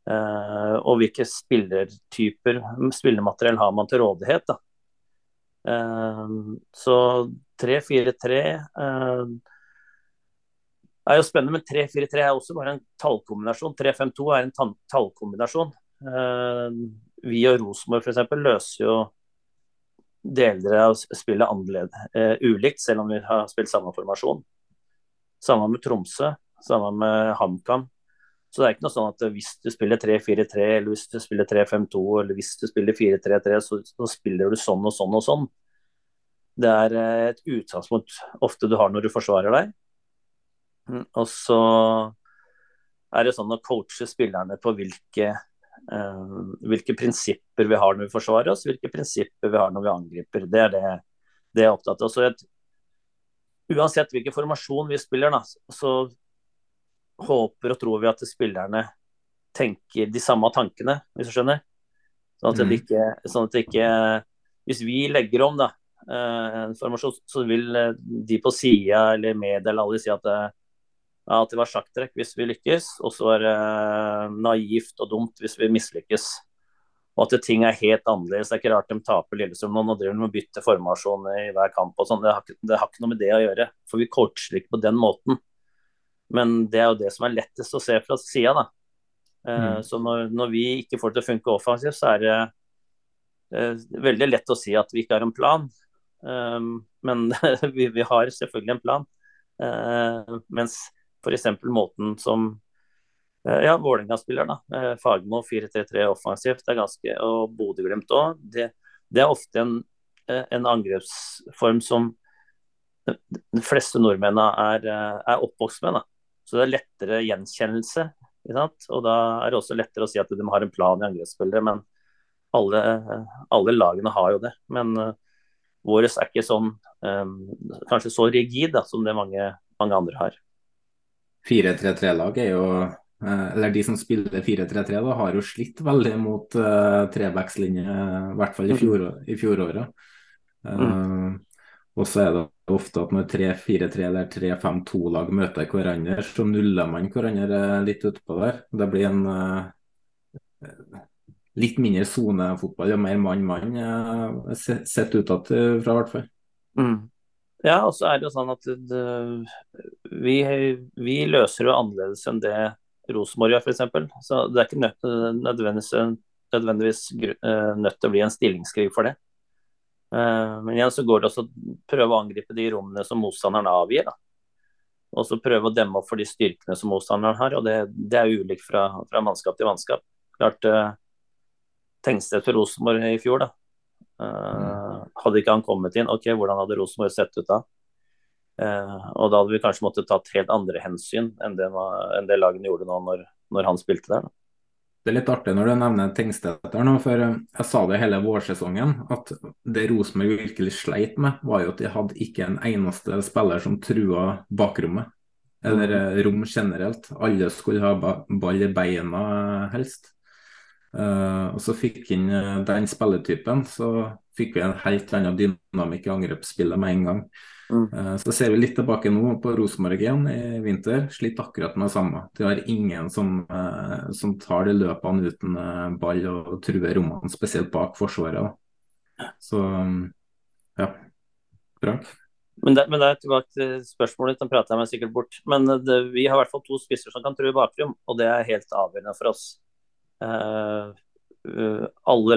Uh, og hvilke spillertyper, spillemateriell har man til rådighet. Da. Uh, så 3-4-3 uh, er jo spennende, men 3-4-3 er også bare en tallkombinasjon. 3-5-2 er en tallkombinasjon. vi og Rosenborg f.eks. løser jo deler av spillet annerledes, ulikt, selv om vi har spilt samme formasjon. Samme med Tromsø, samme med HamKam. Så det er ikke noe sånn at hvis du spiller 3-4-3, eller hvis du spiller 3-5-2, eller hvis du spiller 4-3-3, så, så, spiller du sånn og sånn og sånn. Det er eh, et utgangspunkt ofte du har når du forsvarer deg. Mm, og så er det sånn å coache spillerne på hvilke, uh, hvilke prinsipper vi har når vi forsvarer oss, hvilke prinsipper vi har når vi angriper. Det er det, det er opptatt av. Et, uansett hvilken formasjon vi spiller, da, så håper og tror vi at spillerne tenker de samme tankene, hvis du skjønner. Sånn at, det mm. ikke, sånn at det ikke Hvis vi legger om da, eh, en formasjon, så vil eh, de på sida eller med eller alle si at at det var sjakktrekk hvis vi lykkes, og så er det naivt og dumt hvis vi mislykkes. Og at ting er helt annerledes. Det er ikke rart de taper Lillestrøm nå. Nå driver de å bytte formasjon i hver kamp og sånn. Det, det, har ikke noe med det å gjøre. For vi coacher ikke på den måten. Men det er jo det som er lettest å se fra sida, da. Eh, mm. Så når, når, vi ikke får det til å funke offensivt, så er det eh, veldig lett å si at vi ikke har en plan. Um, men vi, vi, har selvfølgelig en plan. Uh, mens f.eks. måten som uh, ja, Vålerenga-spiller, da. Uh, Fagermo 4-3-3 offensivt er ganske, og Bodø-Glimt òg. Det, det, er ofte en, en angrepsform som de fleste nordmennene er, er oppvokst med. Da. Så det er lettere gjenkjennelse. Og da er det også lettere å si at de har en plan i angrepsspillere. Men alle, alle, lagene har jo det. Men uh, vår er ikke sånn um, kanskje så rigid da, som det mange, mange andre har. 4-3-3-lag er jo eh, eller de som spiller 4-3-3, har jo slitt veldig mot uh, trebackslinje, i hvert fall i, mm. fjor, i fjoråret. Uh, mm. Og så er det ofte at når 3-4-3 eller 3-5-2-lag møter hverandre, så nuller man hverandre litt utpå der. Det blir en uh, litt mindre sonefotball og mer mann-mann, uh, sett utad fra, i hvert fall. Mm. Ja, og så er det jo sånn at det, vi, vi, løser jo annerledes enn det Rosenborg gjør, f.eks. Så det er ikke nødt, nødvendigvis, nødvendigvis uh, nødt til å bli en stillingskrig for det. Eh, men igjen så går det også å prøve å angripe de rommene som motstanderen avgir. Da. Og så prøve å demme opp for de styrkene som motstanderen har. og Det, det er ulikt fra, fra, mannskap til mannskap. Klart uh, Tengstedt for Rosenborg i fjor, da. Uh, hadde ikke han kommet inn, ok, hvordan hadde Rosenborg sett ut da? Uh, og da hadde vi kanskje måttet tatt helt andre hensyn enn det, enn det lagene gjorde nå når, når han spilte der. da. Det er litt artig når du nevner Tengstedt nå, for eh, jeg sa det hele vårsesongen. At det Rosenborg virkelig sleit med, var jo at de hadde ikke en eneste spiller som trua bakrommet. Eller eh, rom generelt. Alle skulle ha ball i beina, eh, helst. Uh, og så fikk inn den spilletypen, så fikk vi en helt annen dynamikk i angrepsspillet med en gang. Mm. Uh, så ser vi litt tilbake nå på Rosenborg igjen i vinter. Slitt akkurat med det samme. De har ingen som, uh, som tar de løpene uten uh, ball og truer rommene, spesielt bak forsvaret. Så um, ja. Frank? Men det, men der er tilbake til spørsmålet, den prater jeg meg sikkert bort. Men det, vi har i hvert fall to spisser som kan true bakrom, og det er helt avgjørende for oss. Alle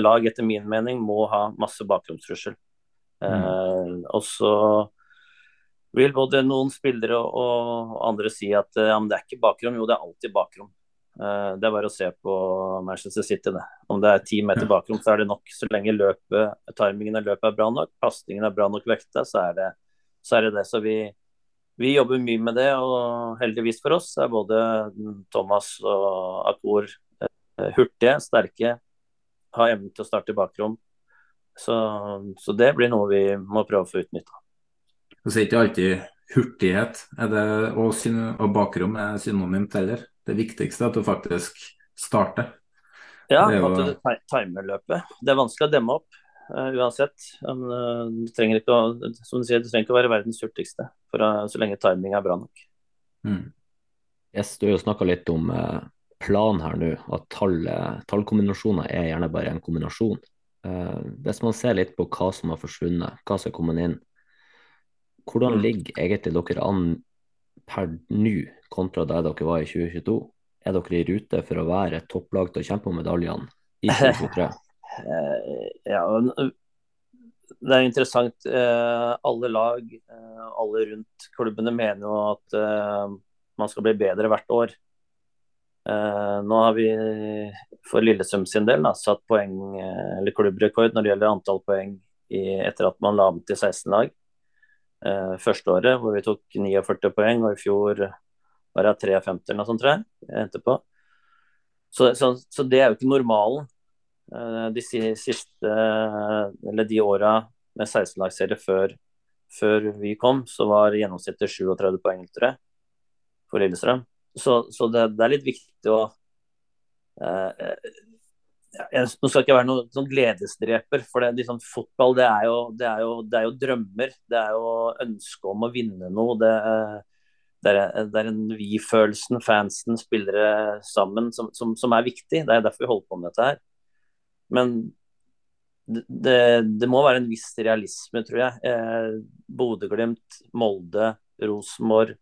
lag, etter min mening, må ha masse bakromstrussel. Mm. og så vil både noen spillere og andre si at ja, det er ikke bakrom. Jo, det er alltid bakrom. Det er bare å se på Manchester City. Det. Om det er ti meter bakrom, så er det nok. Så lenge løpet, timingen av løpet er bra nok, pasningen er bra nok vekta, så det så, er det, det. så vi, vi, jobber mye med det. Og heldigvis for oss er både Thomas og Akor hurtige, sterke, har evnen til å starte i bakrom. Så, så det blir noe vi må prøve å få utnytta. Så er ikke alltid hurtighet er det, og, og bakrom er synonymt heller. Det viktigste er at du faktisk starter. Ja, jo... at du timer løpet. Det er vanskelig å demme opp uh, uansett. Men, uh, du trenger ikke å, som du sier, du trenger ikke å være verdens hurtigste for, uh, så lenge timing er bra nok. Mm. Yes, du har jo snakka litt om plan her nå, at tall, tallkombinasjoner er gjerne bare en kombinasjon. hvis man ser litt på hva som har forsvunnet, hva som er kommet inn, hvordan mm. ligger egentlig dere an per nå kontra der dere var i 2022? Er dere i rute for å være et topplag til å kjempe om medaljene i 2023? Eh, ja, det er interessant. Eh, alle lag, eh, alle rundt klubbene mener jo at man skal bli bedre hvert år. Nå har vi for Lillesund sin del da, satt poeng, eller klubbrekord når det gjelder antall poeng i, etter at man la om til 16 lag. Første året hvor vi tok 49 poeng, og i fjor var det 53 eller noe sånt, tror jeg. jeg på. Så, så, så, det er jo ikke normalen. Uh, de siste, eller de åra med 16-lagsserie før, før, vi kom, så var gjennomsnittet 37 poeng, tror jeg, for Lillestrøm. Så, så det, det, er litt viktig å eh, jeg, Nå skal ikke være noen sånn gledesdreper, for det, liksom, fotball det er, jo, det, er jo, det er, jo, drømmer. Det er jo ønske om å vinne noe. Det, eh, er, er en vi-følelsen, fansen, spillere sammen, som, som, som, er viktig. Det er derfor vi holder på med dette her. Men det, må være en viss realisme, tror jeg. Eh, Bodø-Glimt, Molde, Rosenborg,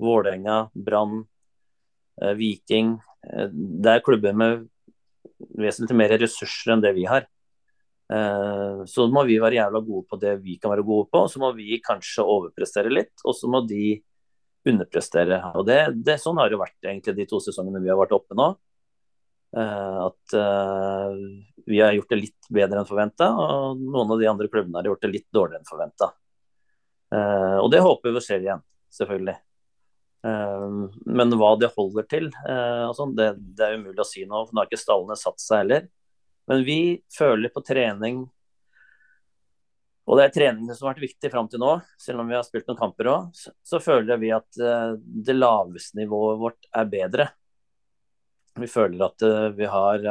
Vålerenga, Brann, eh, Viking. Eh, det er klubber med vesentlig mer ressurser enn det vi har. Eh, så må vi være jævla gode på det vi kan være gode på, og så må vi kanskje overprestere litt. Og så må de underprestere. Og det, det, Sånn har det vært egentlig de to sesongene vi har vært oppe nå. At vi har gjort det litt bedre enn forventa, og noen av de andre klubbene har gjort det litt dårligere enn forventa. Eh, og det håper vi skjer igjen, selvfølgelig. Men hva det holder til, sånn, det, det, er umulig å si nå. for Nå har ikke stallene satt seg heller. Men vi føler på trening og det er treningene som har vært viktig fram til nå, selv om vi har spilt noen kamper òg. Så, føler vi at uh, det laveste nivået vårt er bedre. Vi føler at vi har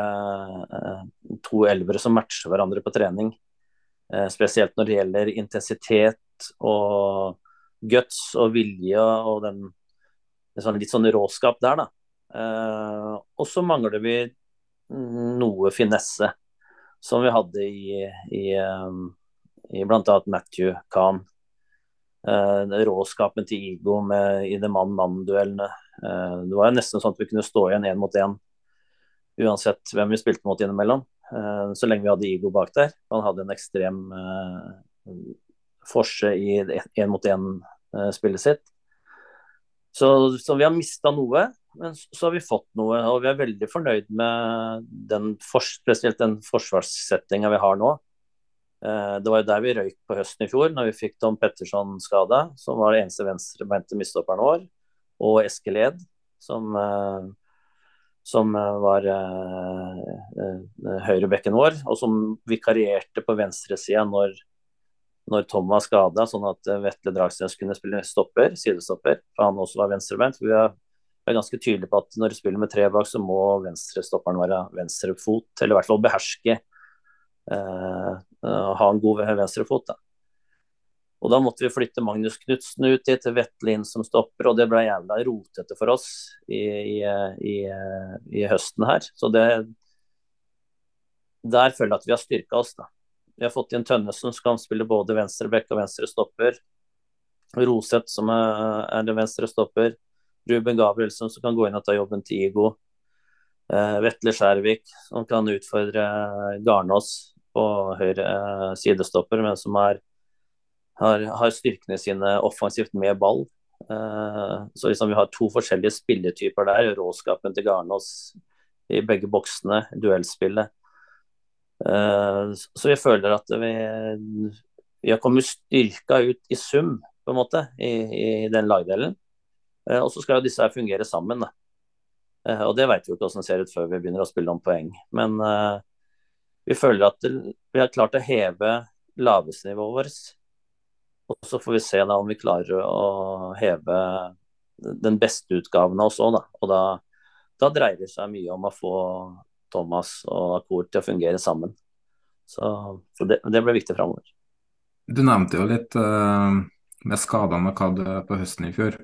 to elvere som matcher hverandre på trening. spesielt når det gjelder intensitet og guts og vilje og den sånn, litt sånn råskap der, da. og så mangler vi noe finesse, som vi hadde i, i um, i bl.a. Matthew Khan. Uh, råskapen til Igo med, i det mann-mann-duellene. Uh, det var jo nesten sånn at vi kunne stå igjen én mot én uansett hvem vi spilte mot innimellom. Uh, så lenge vi hadde Igo bak der. Han hadde en ekstrem uh, forse i én mot én-spillet sitt. Så, så, vi har mista noe, men så har vi fått noe. Og vi er veldig fornøyd med den, spesielt den forsvarssettinga vi har nå. Eh, det var jo der vi røyk på høsten i fjor, når vi fikk Tom Petterson skada, som var det eneste venstrebeinte midtstopperen vår, og Eskil Ed, som, eh, som eh, var høyrebekken vår, og som vikarierte på venstresida når, når Tom var skada, sånn at Vetle Dragsnes kunne spille stopper, sidestopper, for han også var venstrebeint. Vi er, ganske tydelige på at når du spiller med tre bak, så må venstrestopperen være venstrefot, eller i hvert fall beherske Eh, eh, ha en god venstrefot. Da. Og da måtte vi flytte Magnus Knutsen ut til inn som stopper, og det ble jævla rotete for oss i, i, i, i, høsten her. Så det Der føler jeg at vi har styrka oss, da. Vi har fått inn Tønnesen som kan spille både venstre bekk og venstre stopper. Roseth som er, den venstre stopper. Ruben Gabrielsen som kan gå inn og ta jobben til Igo. Uh, Vetle Skjærvik som kan utfordre Garnås på høyre eh, sidestopper, men som er, har, har, styrkene sine offensivt med ball. Eh, så liksom vi har to forskjellige spilletyper der. Råskapen til Garnås i begge boksene, duellspillet. Eh, så vi føler at vi, vi har kommet styrka ut i sum, på en måte, i, i den lagdelen. Og så skal jo disse her fungere sammen. Da. Og det vet vi jo ikke hvordan det ser ut før vi begynner å spille om poeng. Men uh, vi føler at vi har klart å heve lavestnivået vårt. Og så får vi se da om vi klarer å heve den beste utgaven av oss òg, da. Og da, da, dreier det seg mye om å få Thomas og Akor til å fungere sammen. Så, så det, det, blir viktig framover. Du nevnte jo litt uh, med skadene dere hadde på høsten i fjor.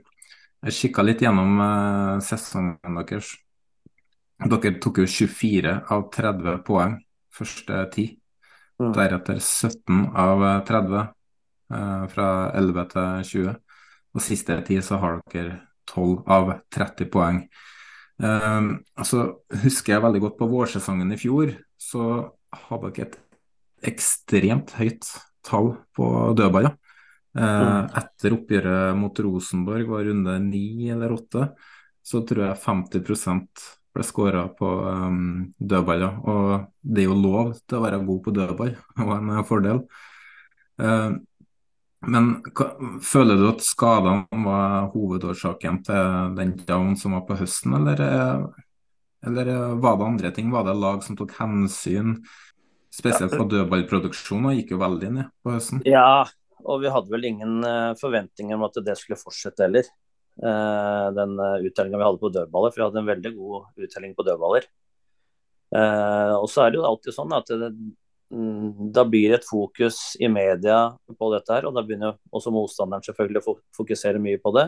Jeg kikka litt gjennom uh, sesongen deres. Dere tok jo 24 av 30 poeng første ti. Mm. Deretter 17 av 30 uh, eh, fra 11 til 20. Og siste ti så har dere 12 av 30 poeng. Uh, altså, husker jeg veldig godt på vårsesongen i fjor, så hadde dere et ekstremt høyt tall på dødballer. Uh, etter oppgjøret mot Rosenborg var runde ni eller åtte, så tror jeg 50 ble skåra på um, dødballer. Og det er jo lov til å være god på dødball, og en fordel. Uh, men føler du at skadene var hovedårsaken til den down som var på høsten, eller, eller var det andre ting? Var det lag som tok hensyn? Spesielt på dødballproduksjonen gikk jo veldig ned på høsten. Ja, og vi hadde vel ingen uh, forventninger om at det skulle fortsette heller. Uh, den uh, uttellinga vi hadde på dødballer, for vi hadde en veldig god uttelling på dødballer. Og så er det jo alltid sånn at det, da blir det et fokus i media på dette her, og da begynner også motstanderen selvfølgelig å fokusere mye på det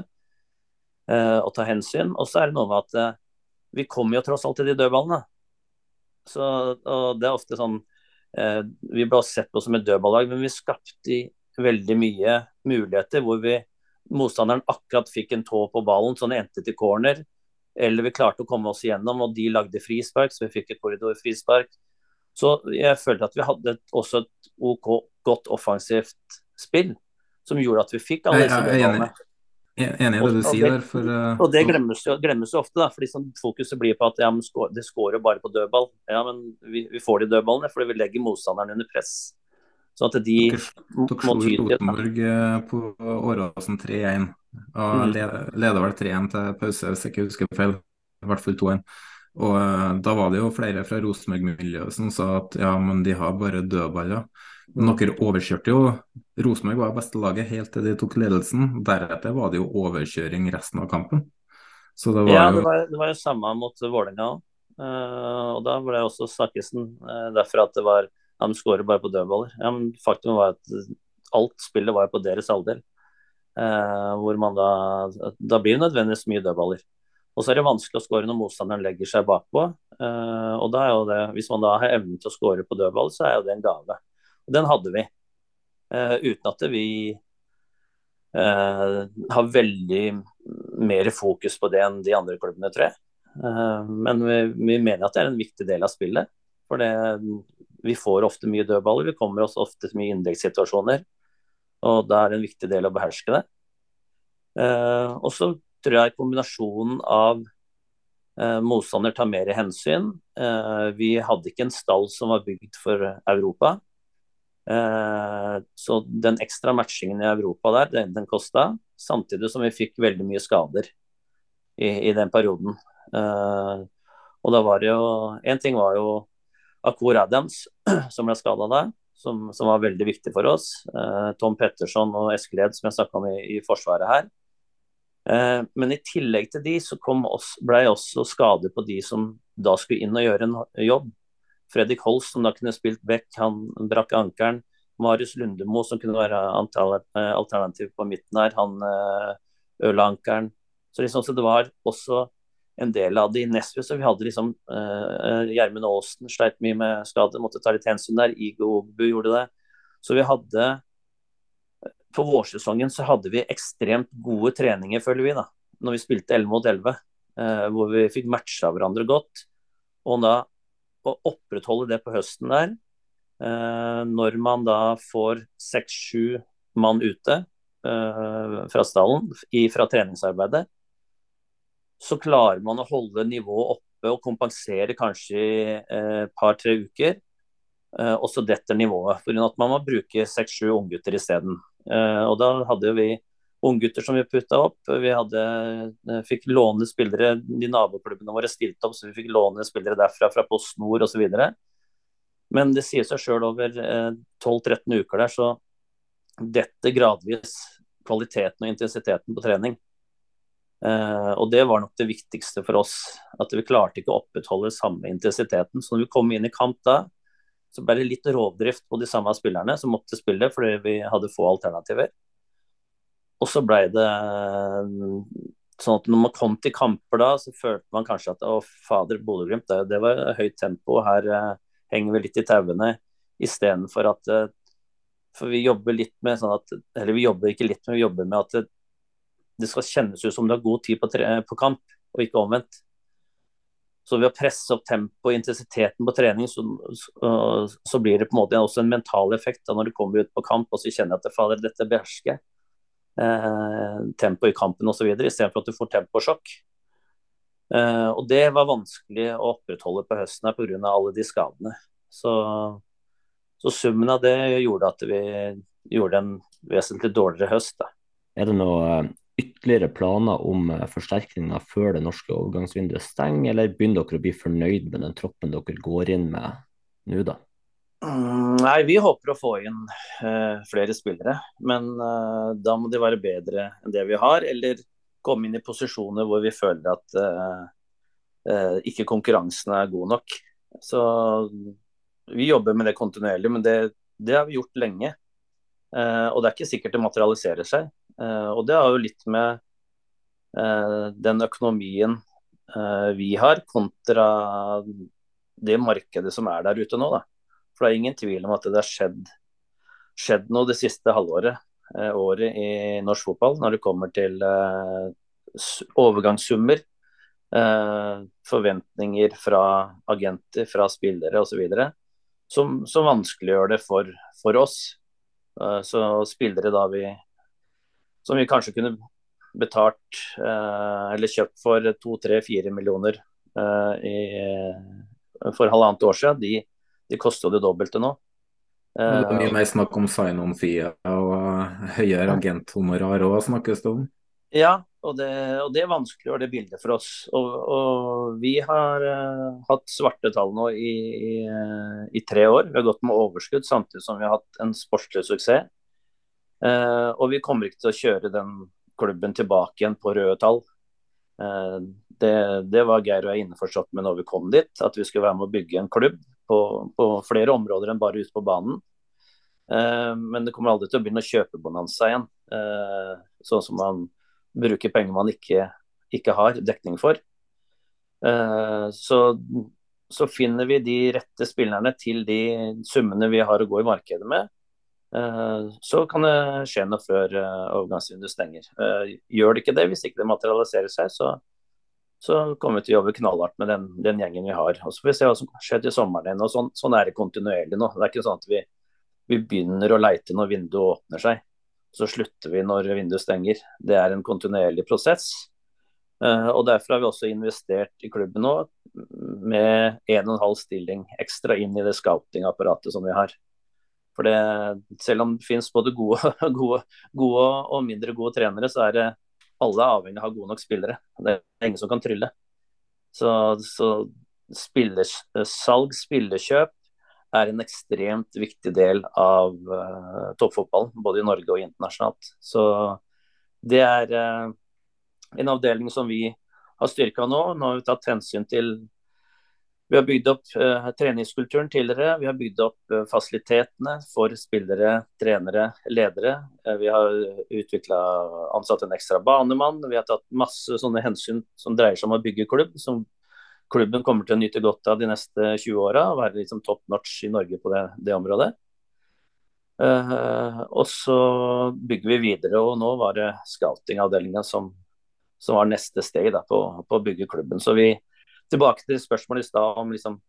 eh, og ta hensyn. Og så er det noe med at eh, vi kommer jo tross alt til de dødballene. Så, og det er ofte sånn eh, Vi ble sett på som et dødballag, men vi skapte veldig mye muligheter hvor vi motstanderen akkurat fikk en tå på ballen, så den endte til corner. Eller vi klarte å komme oss igjennom, og de lagde frispark, så vi fikk et korridorfrispark. Så jeg følte at vi hadde også et OK, godt offensivt spill som gjorde at vi fikk alle disse målene. Enig i det du sier der. For, og det glemmes jo, glemmes jo ofte, da, fordi sånn, fokuset blir på at ja, men det skårer bare på dødball. Ja, men vi, vi, får de dødballene fordi vi legger motstanderen under press. Sånn at de Dere slo Rosenborg eh, på Åråsen 3-1. Og mm. leder vel 3-1 til pause, hvis jeg ikke husker feil. I hvert fall 2-1. Og uh, Da var det jo flere fra Rosenborg-miljøet som sa at ja, men de har bare dødballer. Men dere overkjørte jo Rosenborg var beste laget helt til de tok ledelsen. Deretter var det jo overkjøring resten av kampen. Så det var ja, det var, det var jo samme mot Vålerenga òg. Uh, og da ble også Snakkesen uh, derfor at det var ja, de skårer bare på dødballer. Ja, men faktum var at alt spillet var på deres halvdel. Uh, hvor man da Da blir det nødvendigvis mye dødballer. Og så er det vanskelig å skåre når motstanderen legger seg bakpå. Uh, og da er jo det, Hvis man da har evnen til å skåre på dødball, så er jo det en gave. Og den hadde vi. Uh, uten at vi uh, har veldig mer fokus på det enn de andre klubbene, tror jeg. men vi, mener at det er en viktig del av spillet. For det, vi får ofte mye dødballer. Vi kommer oss ofte til mye innleggssituasjoner. Og da er det en viktig del å beherske det. og så tror jeg kombinasjonen av eh, motstander tar mer hensyn. Eh, vi hadde ikke en stall som var bygd for Europa. Eh, så den ekstra matchingen i Europa der, den, den kosta. Samtidig som vi fikk veldig mye skader i, i den perioden. Eh, og da var det jo En ting var jo Akor Adams, som ble skada der. Som, som, var veldig viktig for oss. Eh, Tom Petterson og Eskeled, som jeg snakka om i, i Forsvaret her. Eh, men i tillegg til de så også, ble også skader på de som da skulle inn og gjøre en jobb. Fredrik Holst, som da kunne spilt back, han brakk ankelen. Marius Lundemo, som kunne være eh, alternativ på midten her, han eh, ødela ankelen. Så, liksom, så det var også en del av det i Nesbø. Så vi hadde liksom Gjermund uh, Aasen sleit mye med skade, måtte ta litt hensyn der. Igo Ogbu gjorde det. Så vi hadde på vårsesongen så hadde vi ekstremt gode treninger, føler vi, da, når vi spilte 11 mot 11. Eh, hvor vi fikk matcha hverandre godt. Og da å opprettholde det på høsten der, eh, når man da får seks-sju mann ute eh, fra stallen fra treningsarbeidet, så klarer man å holde nivået oppe og kompensere kanskje i et eh, par-tre uker. Eh, og så detter nivået. For at man må bruke seks-sju unggutter isteden. Uh, og da hadde vi unggutter som vi putta opp. Vi hadde, uh, fikk låne spillere, de naboklubbene våre stilte opp, så vi fikk låne spillere derfra, fra Post Nord osv. Men det sier seg sjøl over 12-13 uker der, så detter gradvis kvaliteten og intensiteten på trening. Og det var nok det viktigste for oss. At vi klarte ikke å opprettholde samme intensiteten. Så når vi kom inn i kamp da, så ble det litt rovdrift på de samme spillerne som måtte spille fordi vi hadde få alternativer. Og så ble det sånn at når man kom til kamper da, så følte man kanskje at å fader, Bodø-Glimt, det, det, var høyt tempo. Her eh, henger vi litt i tauene. Istedenfor at uh, For vi jobber litt med sånn at Eller vi jobber ikke litt, men vi jobber med at det skal kjennes ut som du har god tid på, på kamp, og ikke omvendt. Så ved å presse opp tempoet og intensiteten på trening, så, så, så, blir det på en måte også en mental effekt da når du kommer ut på kamp og så kjenner at fader, dette behersker jeg. Eh, tempo i kampen osv. istedenfor at du får temposjokk. Eh, og det var vanskelig å opprettholde på høsten her pga. alle de skadene. Så, så, summen av det gjorde at vi gjorde en vesentlig dårligere høst. Da. Er det noe ytterligere planer om eh, forsterkninger før det norske overgangsvinduet stenger, eller begynner dere å bli fornøyd med den troppen dere går inn med nå, da? Mm, nei, vi håper å få inn uh, flere spillere. Men uh, da må de være bedre enn det vi har, eller komme inn i posisjoner hvor vi føler at uh, ikke konkurransen er god nok. Så vi jobber med det kontinuerlig, men det, det har vi gjort lenge. og det er ikke sikkert det materialiserer seg. Eh, og det har jo litt med eh, den økonomien eh, vi har, kontra det markedet som er der ute nå. Da. For det er ingen tvil om at det har skjedd, skjedd noe det siste halvåret, året i norsk fotball, når det kommer til overgangssummer. forventninger fra agenter, fra spillere osv. Som, som vanskeliggjør det for, for oss. så spillere da vi som vi kanskje kunne betalt eh, eller kjøpt for to, tre, fire millioner eh, i, for halvannet år siden, de, de koster det dobbelte nå. det er mye mer snakk om sign-on-fee og høyere agenthonorar òg, snakkes det om? Ja, og det, og det vanskeliggjør det bildet for oss. Og, og vi har uh, hatt svarte tall nå i, i, i, tre år. Vi har gått med overskudd samtidig som vi har hatt en sportslig suksess. Uh, og vi kommer ikke til å kjøre den klubben tilbake igjen på røde tall. Uh, det, det, var Geir og jeg innforstått med når vi kom dit, at vi skulle være med å bygge en klubb på, på flere områder enn bare ute på banen. Uh, men det kommer aldri til å begynne å kjøpe bonanza igjen. sånn som man bruker penger man ikke, ikke har dekning for. så, så finner vi de rette spillerne til de summene vi har å gå i markedet med. Eh, så kan det skje noe før eh, overgangsvinduet stenger. Eh, gjør det ikke det, hvis ikke det materialiserer seg, så, så kommer vi til å jobbe knallhardt med den, den, gjengen vi har. Og Så får vi se hva som skjer til sommeren. og sånn, sånn, er det kontinuerlig nå. Det er ikke sånn at vi, vi begynner å leite når vinduet åpner seg. Så slutter vi når vinduet stenger. Det er en kontinuerlig prosess. og Derfor har vi også investert i klubben nå med 1,5 stilling ekstra inn i det scouting-apparatet som vi har. For det, selv om det finnes både gode, gode, gode, og mindre gode trenere, så er det alle avhengig av å ha gode nok spillere. Det er ingen som kan trylle. Så, så spillersalg, spillekjøp, er en ekstremt viktig del av uh, toppfotballen, både i Norge og internasjonalt. Så det er uh, en avdeling som vi har styrka nå. Nå har vi tatt hensyn til vi har bygd opp uh, treningskulturen tidligere. Vi har bygd opp uh, fasilitetene for spillere, trenere, ledere. Uh, vi har utvikla ansatt en ekstra banemann. Vi har tatt masse sånne hensyn som dreier seg om å bygge klubb. Som klubben kommer til å nyte godt av de neste 20 åra. Være liksom top notch i Norge på det, det området. og så bygger vi videre, og nå var det scouting-avdelinga som, som, var neste steg da, på, på å bygge klubben. Så vi tilbake til spørsmålet i stad om liksom,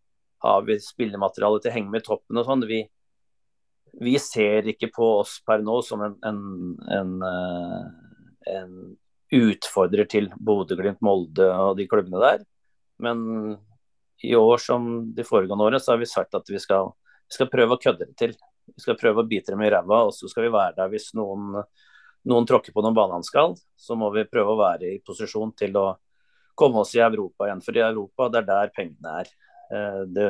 har vi spillemateriale til å henge med i toppen og sånn. Vi, vi, ser ikke på oss per nå som en, en, en, eh, en utfordrer til Bodø-Glimt, Molde og de klubbene der. Men i år som de foregående årene, så har vi sagt at vi skal, vi skal prøve å kødde det til. Vi skal prøve å bite dem i ræva, og så skal vi være der hvis noen, noen tråkker på noen banehanskall. Så må vi prøve å være i posisjon til å komme oss i Europa igjen. For i Europa, det er der pengene er. Det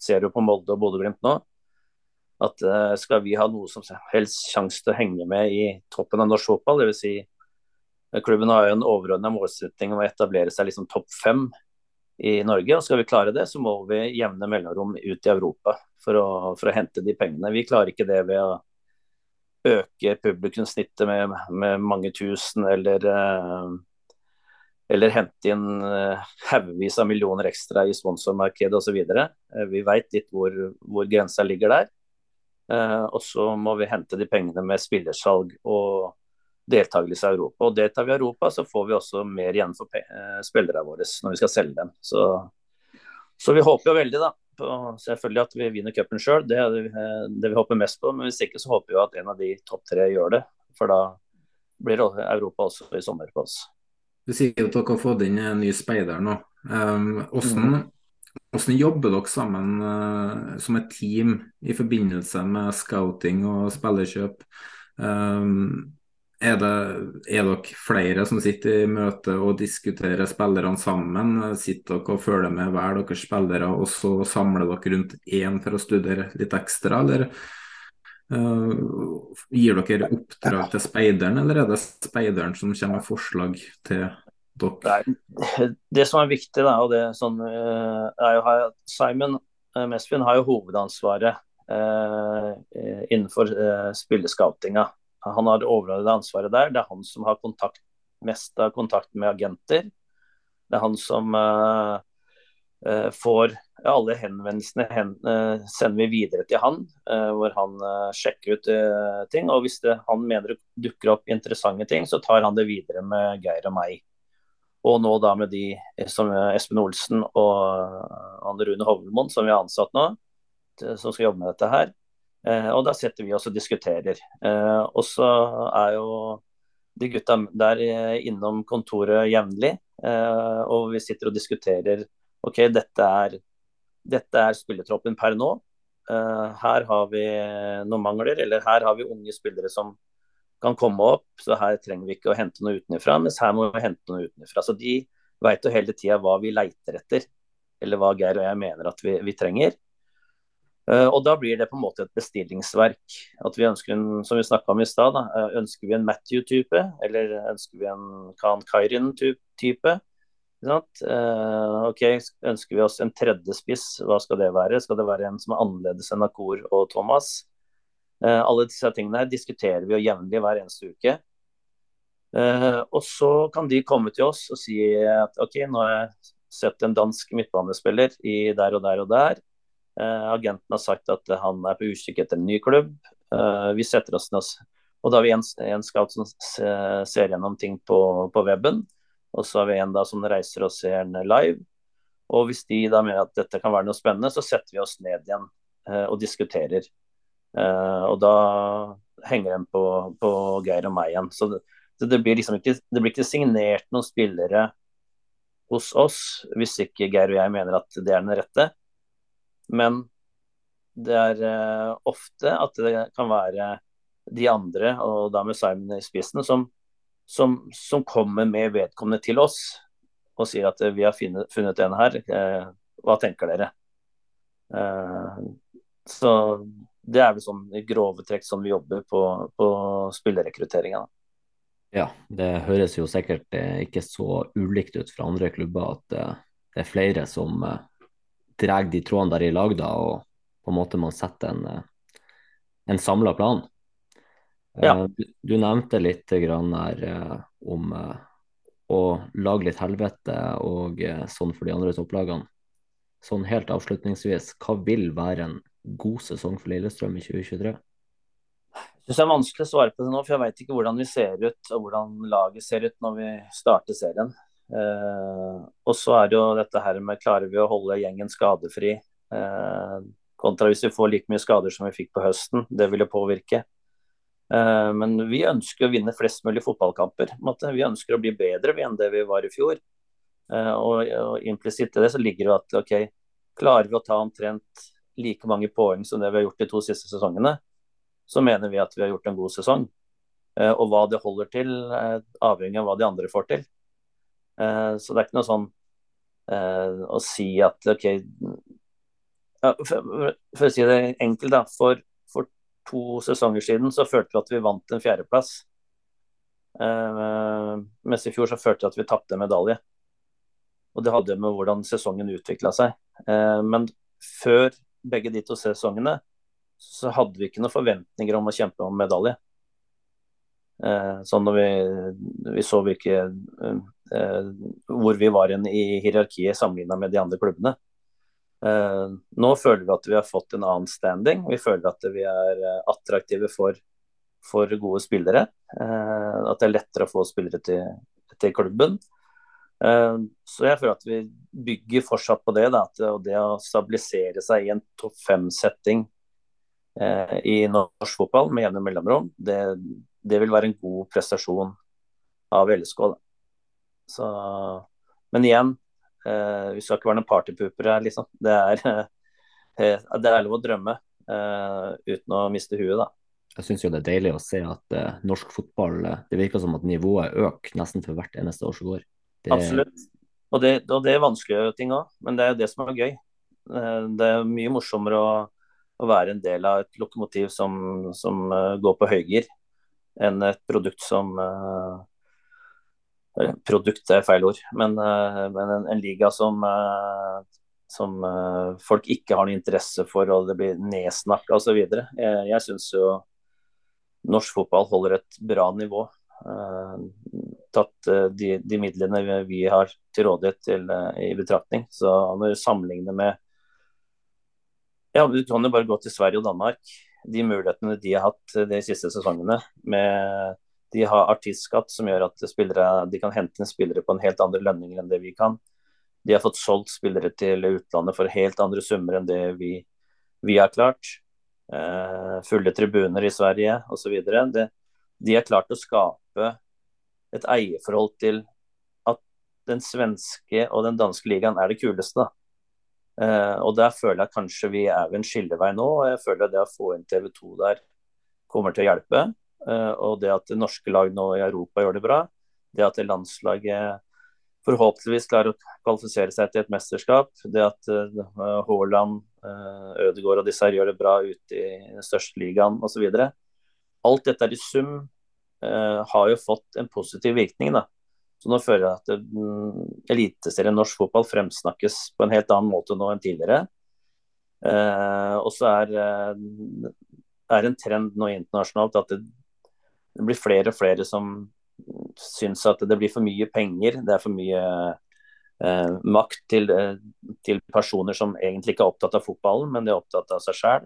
ser du på Molde og Bodø-Glimt nå. At skal vi ha noe som helst sjanse til å henge med i toppen av norsk fotball, dvs. Si, klubben har jo en overordna målsetting om å etablere seg liksom topp fem i Norge. og Skal vi klare det, så må vi jevne mellomrom ut i Europa for å, for å hente de pengene. Vi klarer ikke det ved å øke publikumssnittet med, med, mange tusen, eller, eh, eller hente inn eh, haugevis av millioner ekstra i sponsormarkedet osv. Eh, vi veit litt hvor, hvor, grensa ligger der. Og så må vi hente de pengene med spillersalg og deltakelse i Europa. Og Deltar vi i Europa, så får vi også mer igjen for spillerne våre når vi skal selge dem. Så, så vi håper jo veldig da, selvfølgelig at vi vinner cupen sjøl, det er det vi håper mest på. Men hvis ikke så håper vi at en av de topp tre gjør det. For da blir Europa også i sommer på oss. Du sier at dere har fått inn en ny speider nå. Um, hvordan, hvordan, jobber dere sammen uh, som et team i forbindelse med scouting og spillerkjøp? Um, er, det, er dere flere som sitter i møte og diskuterer spillerne sammen? Sitter dere og følger med hver deres spillere, og så samler dere rundt én for å studere litt ekstra, eller uh, gir dere oppdrag til speideren, eller er det speideren som kommer med forslag til dere? Det som er viktig, da, og det sånn, uh, er jo at Simon uh, Mesfin har jo hovedansvaret innenfor spillescoutinga. Han har det overordnede ansvaret der. Det er han som har kontakt, mest av kontakt med agenter. Det er han som uh, uh, får alle henvendelsene hen, uh, sender vi videre til han, hvor han sjekker ut ting. Og hvis det, han mener det dukker opp interessante ting, så tar han det videre med Geir og meg. Og nå da med de som Espen Olsen og Anne Rune Hovlemoen, som vi har ansatt nå, som skal jobbe med dette her. Eh, og da setter vi oss og diskuterer. Eh, og så er jo de gutta der eh, innom kontoret jevnlig, og vi sitter og diskuterer OK, dette er, dette er spilletroppen per nå. her har vi noen mangler, eller her har vi unge spillere som kan komme opp, så her trenger vi ikke å hente noe utenfra, mens her må vi hente noe utenfra. Så de veit jo hele tida hva vi leiter etter, eller hva Geir og jeg mener at vi, vi trenger. Uh, og Da blir det på en måte et bestillingsverk. At vi ønsker en, som vi om i sted, eh, ønsker vi en Matthew-type, eller ønsker vi en Khan Kairin-type? Uh, ok, Ønsker vi oss en tredje spiss, hva skal det være? Skal det være en som er annerledes enn Akor og Thomas? Uh, alle disse tingene her diskuterer vi jo jevnlig hver eneste uke. Uh, og så kan de komme til oss og si at ok, nå har jeg sett en dansk midtbanespiller i der og der og der. Agenten har sagt at han er på utkikk etter en ny klubb. Vi setter oss ned og da har vi en, en scout som ser gjennom ting på, på, weben. Og så har vi en da som reiser og ser den live. Og hvis de da mener at dette kan være noe spennende, så setter vi oss ned igjen eh, og diskuterer. og da henger den på, på, Geir og meg igjen. Så det, det, blir liksom ikke, det blir ikke signert noen spillere hos oss hvis ikke Geir og jeg mener at det er den rette. Men det er eh, ofte at det kan være de andre, og da med Simon i spissen, som, som, som kommer med vedkommende til oss og sier at uh, vi har funnet, funnet en her, uh, hva tenker dere? så det er vel sånn i grove trekk sånn vi jobber på, på spillerrekrutteringa. Ja, det høres jo sikkert ikke så ulikt ut fra andre klubber at det er flere som drar de trådene der i lag, da, og på en måte man setter en, eh, en samla plan. Ja. Eh, du, nevnte litt grann her uh, om uh, å lage litt helvete og sånn for de andre topplagene. Sånn helt avslutningsvis, hva vil være en god sesong for Lillestrøm i 2023? Jeg synes det er vanskelig å svare på det nå, for jeg vet ikke hvordan vi ser ut og hvordan laget ser ut når vi starter serien. Eh, og så er det jo dette her med klarer vi å holde gjengen skadefri. Eh, kontra hvis vi får like mye skader som vi fikk på høsten. Det vil jo påvirke. Eh, men vi ønsker å vinne flest mulig fotballkamper. Vi ønsker å bli bedre enn det vi var i fjor. Eh, og, og implisitt i det så ligger det at ok, klarer vi å ta omtrent like mange poeng som det vi har gjort de to siste sesongene, så mener vi at vi har gjort en god sesong. Eh, og hva det holder til, avhengig av hva de andre får til. Så det er ikke noe sånn å si at OK, for, for, å si det enkelt, da. For, for, to sesonger siden så følte vi at vi vant en fjerdeplass. Uh, mens i fjor så følte vi at vi tapte en medalje. Og det hadde med hvordan sesongen utvikla seg. Uh, men før begge de to sesongene så hadde vi ikke noen forventninger om å kjempe om medalje. Uh, sånn når vi, vi så hvilke, hvor vi var i hierarkiet sammenligna med de andre klubbene. Uh, nå føler vi at vi har fått en annen standing. Vi føler at vi er uh, attraktive for, for, gode spillere. Uh, at det er lettere å få spillere til, til klubben. så jeg føler at vi bygger fortsatt på det. Da, og det å stabilisere seg i en topp fem-setting i norsk fotball med jevne mellomrom, det, det, vil være en god prestasjon av LSK. Men igjen, Uh, vi skal ikke være noen partypooper her, liksom. Det er, uh, det er lov å drømme uh, uten å miste huet, da. Jeg syns jo det er deilig å se at norsk fotball Det virker som at nivået øker nesten for hvert eneste år som går. Det... Absolutt. Og det, og det, er vanskelige ting òg, men det er jo det som er gøy. Det er mye morsommere å, å være en del av et lokomotiv som, som går på høygir, enn et produkt som Produkt er feil ord, men, eh, men en, en, liga som, eh, som eh, folk ikke har noe interesse for, og det blir nedsnakka osv. Jeg, jeg syns jo norsk fotball holder et bra nivå. tatt de, de, midlene vi har til rådighet til, i betraktning. Så når du sammenligner med ja, Du kan jo bare gå til Sverige og Danmark. De mulighetene de har hatt de siste sesongene med de har artistskatt som gjør at spillere, de kan hente inn spillere på en helt andre lønninger enn det vi kan. De har fått solgt spillere til utlandet for helt andre summer enn det vi, vi har klart. Uh, fulle tribuner i Sverige osv. De har klart å skape et eierforhold til at den svenske og den danske ligaen er det kuleste. Uh, og der føler jeg kanskje vi er ved en skillevei nå. og Jeg føler det å få inn TV 2 der kommer til å hjelpe. Eh, og det at det norske lag nå i Europa gjør det bra, det at det landslaget forhåpentligvis klarer å kvalifisere seg til et mesterskap, det at uh, Haaland, uh, Ødegaard og disse her gjør det bra ute i den største ligaen osv. Alt dette i sum har jo fått en positiv virkning. da. Så nå føler jeg at um, eliteserien norsk fotball fremsnakkes på en helt annen måte nå enn tidligere. Eh, og så er, er en trend nå internasjonalt at det, det blir flere og flere som syns at det blir for mye penger. Det er for mye eh, makt til, eh, til, personer som egentlig ikke er opptatt av fotballen, men de er opptatt av seg sjæl.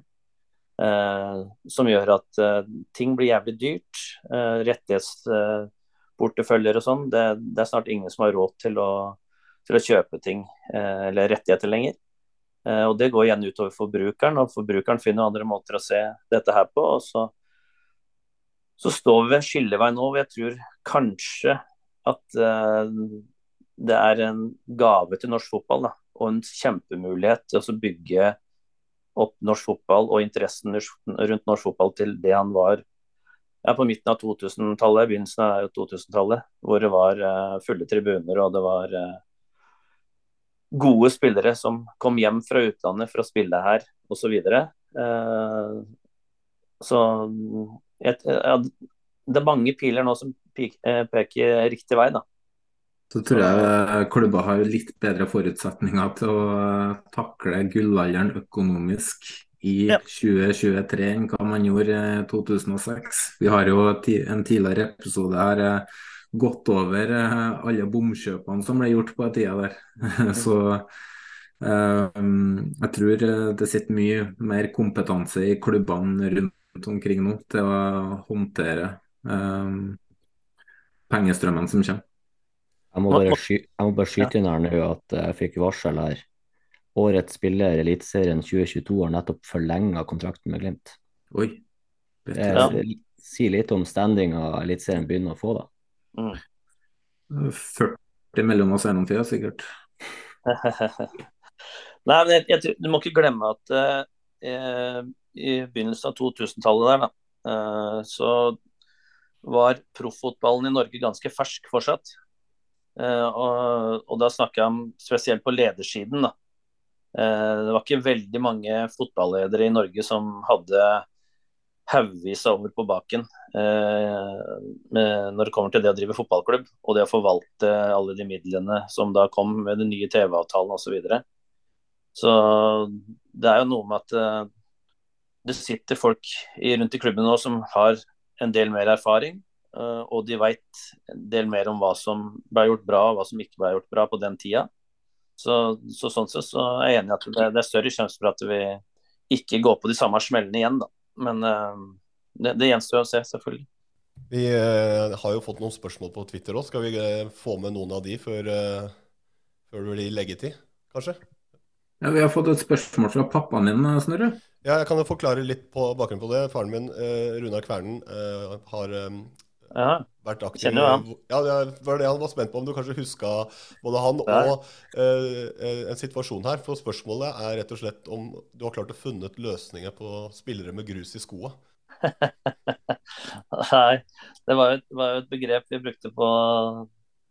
Eh, som gjør at eh, ting blir jævlig dyrt. Eh, rettighetsporteføljer og sånn. Det, det, er snart ingen som har råd til å, til å kjøpe ting eh, eller rettigheter lenger. og Det går igjen utover forbrukeren, og forbrukeren finner andre måter å se dette her på. og så så står vi ved en skillevei nå hvor jeg tror kanskje at uh, det er en gave til norsk fotball. Da, og en kjempemulighet til å bygge opp norsk fotball og interessen rundt norsk fotball til det han var ja, på midten av 2000-tallet, begynnelsen av 2000-tallet. Hvor det var uh, fulle tribuner og det var uh, gode spillere som kom hjem fra utlandet for å spille her osv. Så, videre. så et, ja, det er mange piler nå som eh, peker riktig vei, da. Så tror jeg klubba har litt bedre forutsetninger til å eh, takle gullalderen økonomisk i ja. 2023 enn hva man gjorde i 2006. Vi har jo en tidligere episode her eh, gått over alle bomkjøpene som ble gjort på den tida der. Så jeg tror det sitter mye mer kompetanse i klubbene rundt omkring nå til å håndtere um, pengestrømmen som kommer. Jeg må bare, sky jeg må bare skyte inn her nå at jeg fikk varsel her. Årets spiller i Eliteserien 2022 har nettopp forlenga kontrakten med Glimt. Oi. Det ja. sier litt om standinga Eliteserien begynner å få, da. Mm. 40 mellom oss gjennom tida, sikkert. Nei, men jeg, jeg, du må ikke glemme at uh, i begynnelsen av 2000-tallet der, da, uh, så var profffotballen i Norge ganske fersk fortsatt. Uh, og, og da snakker jeg om spesielt på ledersiden. da. Uh, det var ikke veldig mange fotballedere i Norge som hadde haugevis over på baken når det kommer til det å drive fotballklubb og det å forvalte alle de midlene som da kom med den nye TV-avtalen osv. Så, videre. så det er jo noe med at det sitter folk rundt i klubben nå som har en del mer erfaring. Uh, og de veit en del mer om hva som ble gjort bra og hva som ikke ble gjort bra på den tida. Så, så sånn sett så er jeg enig i at det, det er større sjanse for at vi ikke går på de samme smellene igjen, da. Men uh, det, det gjenstår å se, selvfølgelig. Vi uh, har jo fått noen spørsmål på Twitter òg. Skal vi få med noen av de før, før det blir leggetid, kanskje? Ja, Vi har fått et spørsmål fra pappaen din, Snorre. Ja, jeg kan jo forklare litt på bakgrunnen på det. Faren min, uh, Runar Kvernen, uh, har um, ja, vært aktiv Kjenner du han? Ja, det var det han var spent på, om du kanskje huska både han ja. og eh, en situasjon her. For spørsmålet er rett og slett om du har klart å funnet løsninger på spillere med grus i skoa? Nei, det var, jo, var, jo, et begrep vi brukte på,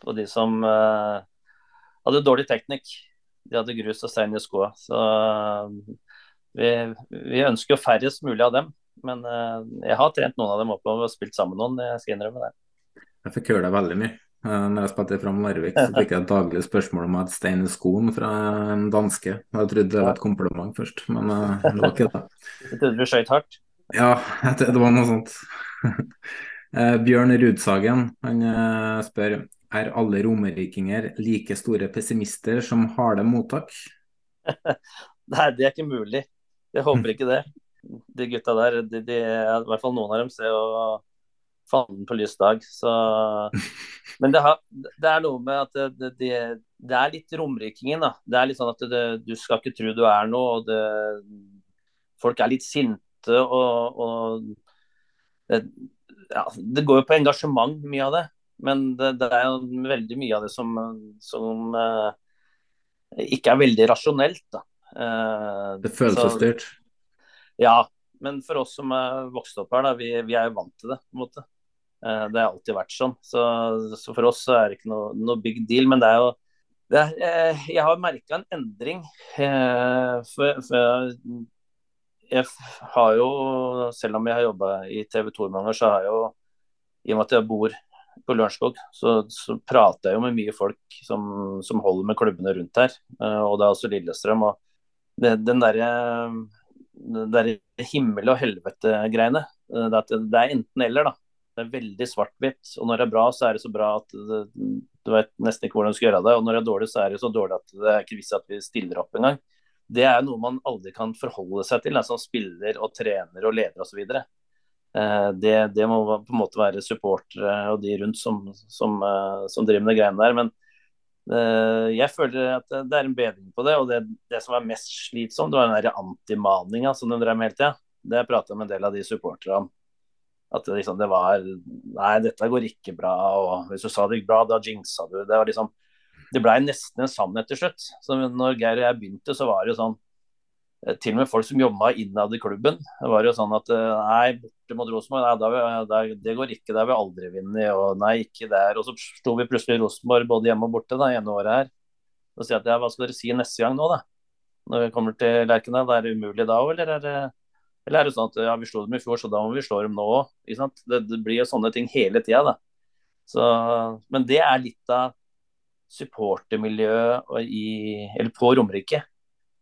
på de som hadde dårlig teknikk. De hadde grus og stein i skoa. Så vi, vi, ønsker jo færrest mulig av dem. Men uh, jeg har trent noen av dem opp og spilt sammen med noen. Jeg skal innrømme det. Jeg fikk høre deg veldig mye. Uh, når jeg spilte Fram Larvik, så fikk jeg daglig spørsmål om jeg hadde stein i skoen fra en danske. Jeg trodde det var et kompliment først, men det var ikke det. Du trodde du skøyt hardt? Ja, det var noe sånt. Bjørn Rudsagen han spør er alle romerikinger like store pessimister som harde mottak? Nei, det er ikke mulig. Jeg håper ikke det. De gutta der, de, de, i hvert fall noen av dem, ser jo fanden på lys dag. Så... Men det, har, det, er noe med at det, det, det er litt romrikingen. da. Det er litt sånn at du skal ikke tro du er noe. og Folk er litt sinte og, og ja, Det går jo på engasjement, mye av det. Men det, er jo veldig mye av det som, som uh, ikke er veldig rasjonelt. da. Uh, det føles så styrt? Ja, men for oss som er vokst opp her, da, vi, vi er jo vant til det. på en måte. Uh, det har alltid vært sånn. Så, så, for oss er det ikke noe, noe big deal. Men det er jo det er, Jeg har merka en endring. for, for jeg har jo, selv om jeg har jobba i TV 2 i mange år, så har jeg jo i og med at jeg bor på Lørenskog, så, så, prater jeg jo med mye folk som, som holder med klubbene rundt her. og det er også Lillestrøm. og det, den derre der himmel og helvete-greiene. Eh, det, det, er enten-eller, da. Det er veldig svart-hvitt. Og når det er bra, så er det så bra at det, du vet nesten ikke hvordan du skal gjøre det. Og når det er dårlig, så er det så dårlig at det er ikke visst at vi stiller opp engang. Det er noe man aldri kan forholde seg til, som spiller og trener og leder osv. Eh, det, det må på en måte være supportere og de rundt som, som, eh, som driver med de greiene der. Men Eh, jeg føler at det er en bedring på det. Og det, det som var mest slitsomt, var den antimaninga som de drev med hele tida. Det jeg prata med en del av de supporterne om. At det, liksom, det var Nei, dette går ikke bra. Og hvis du sa det gikk bra, da jinxa du. Det var liksom Det blei nesten en sannhet til slutt. Så når Geir og jeg begynte, så var det jo sånn til og med folk som jobba innad i klubben. Det var jo sånn at eh, nei, borte mot Rosenborg, det går ikke, det har vi aldri vunnet. Og nei, ikke der. Og så sto vi plutselig i Rosenborg både hjemme og borte det ene året her. Og sier at ja, hva skal dere si neste gang nå, da? Når vi kommer til Lerkendal, er det umulig da òg, eller er eller er det sånn at ja, vi slo dem i fjor, så da må vi slå dem nå òg? Det, det, blir jo sånne ting hele tida, da. Så, men det er litt av supportermiljøet på Romerike.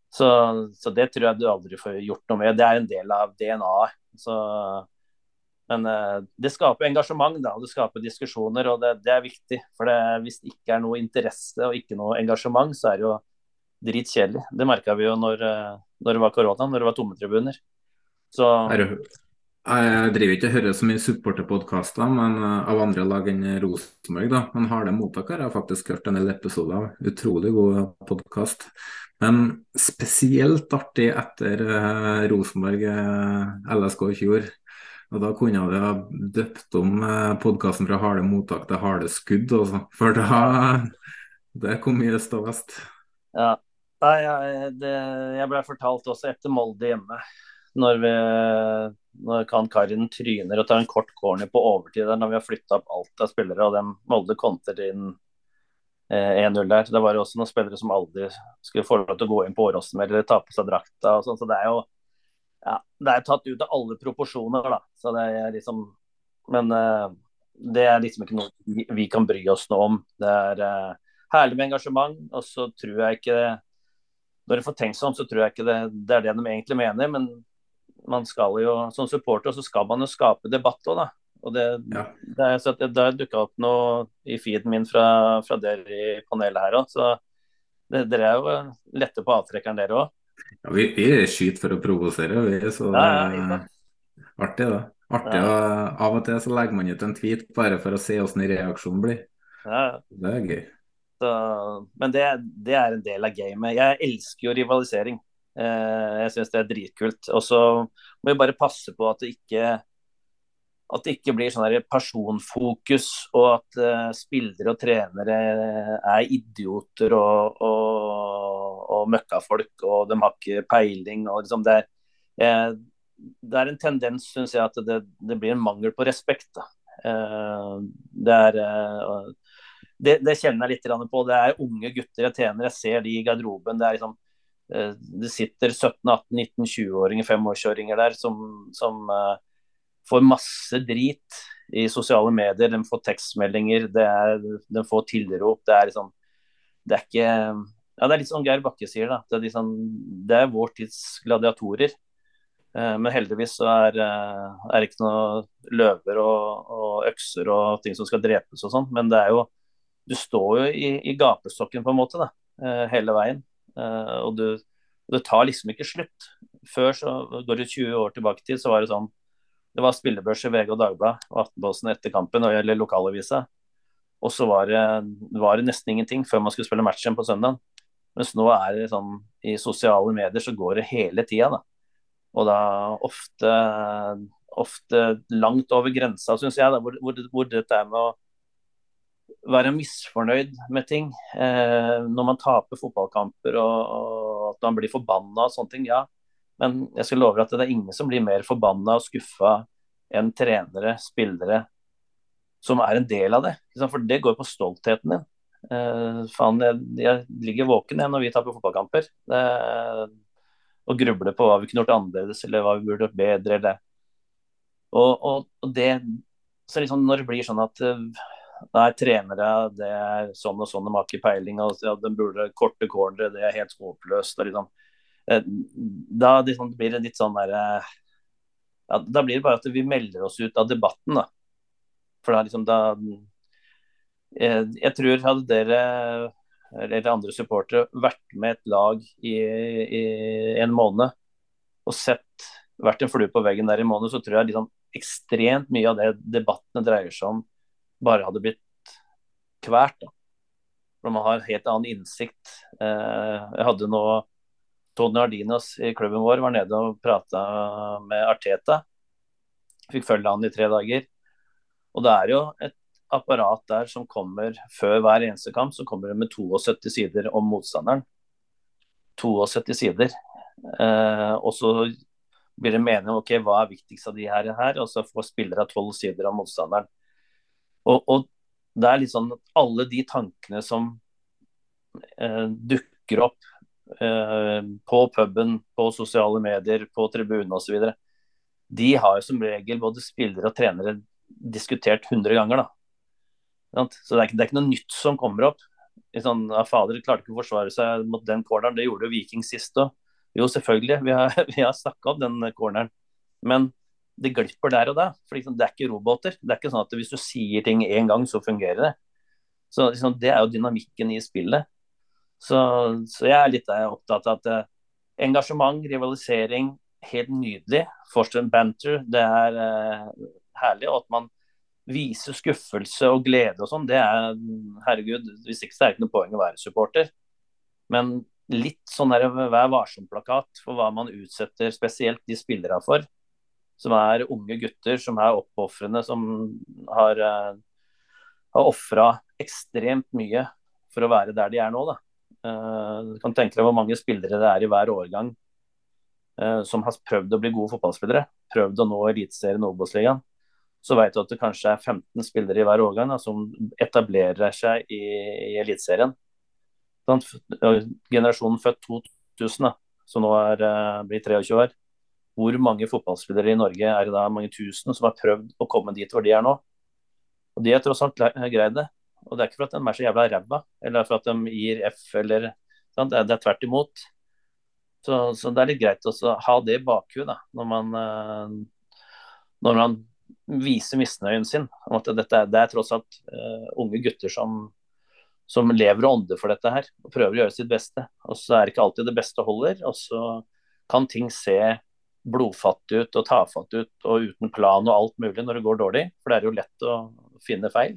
Så, så, det tror jeg du aldri får gjort noe med. Det er en del av DNA-et. Men uh, det skaper engasjement, da, det skaper diskusjoner, og det, det er viktig. For det, hvis det ikke er noe interesse og ikke noe engasjement, så er det jo dritkjedelig. Det merka vi jo når, uh, når, det var korona, når det var tomme tribuner. Så jeg driver ikke og hører så mye supporterpodkaster uh, av andre lag enn Rosenborg. da, Men Harde mottak har faktisk hørt en del episoder av. Utrolig god podkast. Men spesielt artig etter eh, Rosenborg eh, LSK i fjor. Og Da kunne jeg ha døpt om eh, podkasten fra Harde mottak til Harde skudd, også. for da det kom mye øst og vest. Ja, Nei, jeg, jeg ble fortalt også etter Molde hjemme. Når, vi, Kan Karin tryner og tar en kort corner på overtid når vi har flytta opp alt av spillere, og dem Molde kontrer inn 1-0 der. Det var jo også noen spillere som aldri skulle få lov til å gå inn på Åråsen eller ta på seg drakta og sånn. Så det er jo ja, det er tatt ut av alle proporsjoner, da. Så det er liksom Men eh, det er liksom ikke noe vi, kan bry oss noe om. Det er eh, herlig med engasjement, og så tror jeg ikke Når du får tenkt om, så tror jeg ikke det, det, er det de egentlig mener. Men man skal jo, som supporter så skal man jo skape debatt òg, da. Og det, ja. det, er, så det, det dukka opp noe i feeden min fra, fra dere i panelet her òg. Så dere er jo lette på avtrekkeren, dere òg. Ja, vi, vi skyter for å provosere, vi. Så det er artig, da. Artig, ja. og Av og til så legger man ut en tweet bare for å se hvordan reaksjonen blir. Ja. Det er gøy. Så, men det, det, er en del av gamet. Jeg elsker jo rivalisering. Eh, jeg syns det er dritkult. Og så må vi bare passe på at det ikke at det ikke blir sånn personfokus, og at uh, spillere og trenere er idioter og, og, og møkkafolk, og de har ikke peiling. og liksom det, er, eh, det er en tendens, syns jeg, at det, det, blir en mangel på respekt. Eh, det er eh, det, det, kjenner jeg litt på. Det er unge gutter jeg tjener. Jeg ser de i garderoben. Det, er liksom, det sitter 17-18-19-20-åringer, 25-åringer der som, som får masse drit i sosiale medier. De får tekstmeldinger, er, de får tilrop. Det er liksom Det er ikke Ja, det er litt som Geir Bakke sier, da. Det er, liksom, det er vår tids gladiatorer. Eh, men heldigvis så er, eh, det ikke noe løver og, og, økser og ting som skal drepes og sånn. Men det er jo Du står jo i, i gapestokken på en måte, da. Eh, hele veien. Og du, det tar liksom ikke slutt. Før så går det 20 år tilbake i tid, så var det sånn det var spillebørs i VG og Dagbladet og Aftenposten etter kampen, eller lokalavisa. Og så var det, var det, nesten ingenting før man skulle spille matchen på søndag. Mens nå er det sånn i sosiale medier så går det hele tida, da. Og da ofte, ofte langt over grensa, syns jeg, da, hvor, hvor, hvor, dette er med å være misfornøyd med ting. Eh, når man taper fotballkamper og, og at man blir forbanna og sånne ting. Ja, men jeg skal love at det er ingen som blir mer forbanna og skuffa enn trenere, spillere, som er en del av det. For det går på stoltheten din. Eh, faen, jeg, jeg, ligger våken jeg når vi taper fotballkamper. Eh, og grubler på hva vi kunne gjort annerledes, eller hva vi burde gjort bedre. Eller. Og, og, og det så liksom Når det blir sånn at uh, nei, trenere det er sånn og sånn, de har ikke peiling, Altså, ja, de burde korte cornere, det er helt håpløst. Liksom. Eh, da liksom blir det litt sånn der eh, ja, Da blir det bare at vi melder oss ut av debatten, da. For da liksom da jeg, eh, jeg tror hadde dere eller andre supportere vært med et lag i, i, en måned og sett vært en flue på veggen der i måned, så tror jeg liksom ekstremt mye av det debattene dreier seg om, bare hadde blitt kvært. For man har en helt annen innsikt. jeg hadde nå Tony Ardinos i klubben vår var nede og prata med Arteta. Fikk følge han i tre dager. Og det er jo et apparat der som kommer før hver eneste kamp, så kommer det med 72 sider om motstanderen. 72 sider. Eh, og så blir det mening om ok, hva er viktigst av de her, her og så får spillere 12 sider om motstanderen. Og, og, det er litt sånn at alle de tankene som eh, dukker opp Eh, på puben, på sosiale medier, på tribunen osv. De har jo som regel både spillere og trenere diskutert 100 ganger. da. Så det er, ikke, det er ikke noe nytt som kommer opp. Sånn, ja, fader klarte ikke å forsvare seg mot den corneren, det gjorde jo Viking sist òg. Jo, selvfølgelig, vi har, vi har snakka om den corneren. Men det glipper der og da. For liksom, det er ikke roboter. Det er ikke sånn at hvis du sier ting én gang, så fungerer det. Så liksom, Det er jo dynamikken i spillet. Så, så, jeg er litt opptatt av at uh, engasjement, rivalisering, helt nydelig. Forstern banter, det er uh, herlig. Og at man viser skuffelse og glede og sånn, det er herregud, hvis ikke så er det ikke noe poeng å være supporter. Men litt sånn der Vær varsom-plakat for hva man utsetter spesielt de spillere for. Som er unge gutter som er oppofrende, som har, uh, har ofra ekstremt mye for å være der de er nå. da. Uh, du kan tenke deg hvor mange spillere det er i hver årgang uh, som har prøvd å bli gode fotballspillere. Prøvd å nå Eliteserien og Obos-ligaen. så vet du at det kanskje er 15 spillere i hver årgang da, som etablerer seg i, i Eliteserien. Sånn, generasjonen født 2000, da, som nå er, uh, blir 23 år. Hvor mange fotballspillere i Norge er det da mange tusen som har prøvd å komme dit hvor de er nå? Og De har tross alt greid det. Og det er ikke for at de er så jævla ræva, eller for at de gir F, eller sant? Det, er, er tvert imot. Så, så, det er litt greit å ha det i bakhuet når man, uh, når man viser misnøyen sin. om at dette, Det er tross alt uh, unge gutter som, som lever og ånder for dette her, og prøver å gjøre sitt beste. Og så er det ikke alltid det beste holder, og så kan ting se blodfattig ut og tafatt ut og uten plan og alt mulig når det går dårlig. For det er jo lett å finne feil.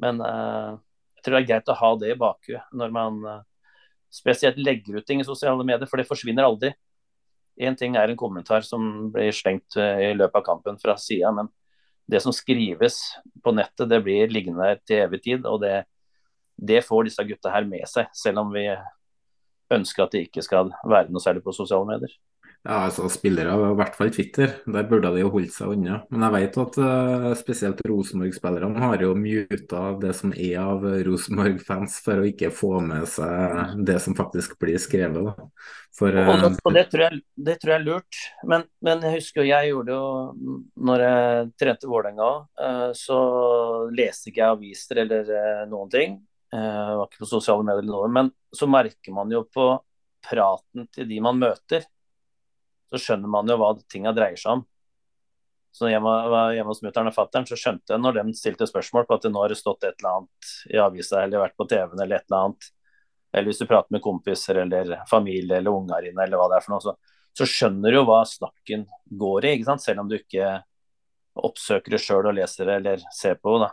Men uh, jeg tror det er greit å ha det i bakhuet når man uh, spesielt legger ut ting i sosiale medier, for det forsvinner aldri. Én ting er en kommentar som blir slengt uh, i løpet av kampen fra sida, men det som skrives på nettet, det blir liggende der til evig tid. og det, det får disse gutta her med seg, selv om vi ønsker at det ikke skal være noe særlig på sosiale medier. Ja, altså Spillere, i hvert fall Twitter, der burde de jo holdt seg unna. Men jeg vet at uh, spesielt Rosenborg-spillerne har jo muta det som er av Rosenborg-fans, for å ikke få med seg det som faktisk blir skrevet. For, uh, og, og det, tror jeg, det, tror jeg, er lurt. Men, men, jeg husker jeg gjorde jo når jeg trente Vålerenga, uh, så leste ikke jeg aviser eller noen ting. Uh, var ikke på sosiale medier eller noe. Men så merker man jo på praten til de man møter så skjønner man jo hva tinga dreier seg om. Så når jeg var hjemme hos mutter'n og fatter'n, så skjønte jeg når de stilte spørsmål på at det nå har stått et eller annet i avisa eller vært på TV-en eller et eller annet, eller hvis du prater med kompiser eller familie eller unger dine eller hva det er for noe, så, så skjønner du jo hva snakken går i, selv om du ikke oppsøker det sjøl og leser det eller ser på det.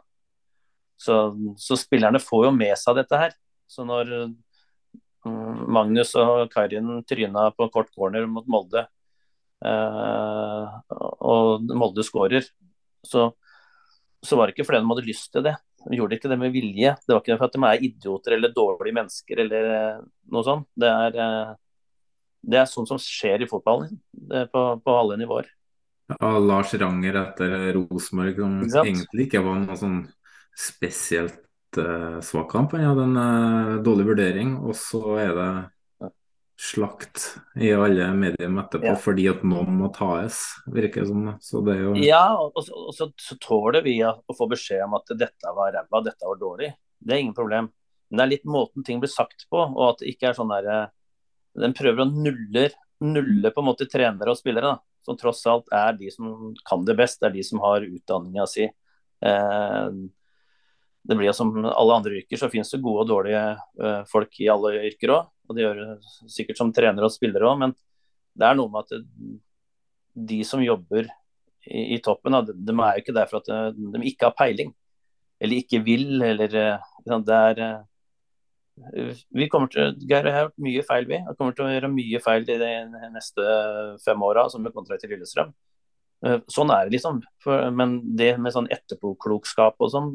Så, så spillerne får jo med seg dette her. Så når mm, Magnus og Karin tryna på kort corner mot Molde, og Molde skårer, så, så, var det ikke fordi de hadde lyst til det. De gjorde ikke det med vilje. Det var ikke for at de er idioter eller dårlige mennesker eller eh, noe sånt. Det er, eh, det er sånt som skjer i fotballen på, på alle nivåer. Ja, Lars Ranger etter Rosenborg, som egentlig ikke var noe sånn spesielt uh, svak kamp. Han hadde en uh, dårlig vurdering, og så er det slakt i alle medier etterpå ja. fordi at noen må tas, virker det som. Så det er jo Ja, og, så, og så, så, tåler vi å få beskjed om at dette var ræva, dette var dårlig. Det er ingen problem. Men det er litt måten ting blir sagt på, og at det ikke er sånn derre eh, Den prøver å nulle, nulle på en måte trenere og spillere, da. Som tross alt er de som kan det best, det er de som har utdanninga si. Eh, det blir jo som alle andre yrker, så finnes det gode og dårlige uh, folk i alle yrker òg. Og det gjør det sikkert som trenere og spillere òg, men det er noe med at de som jobber i, i toppen, de, de, er jo ikke der for at eh, de, ikke har peiling. Eller ikke vil, eller uh, det er uh, vi kommer til, Geir og jeg har gjort mye feil, vi. Vi kommer til å gjøre mye feil i de neste fem åra som med kontrakt til Lillestrøm. Sånn er det liksom. For, men det med sånn etterpåklokskap og sånn,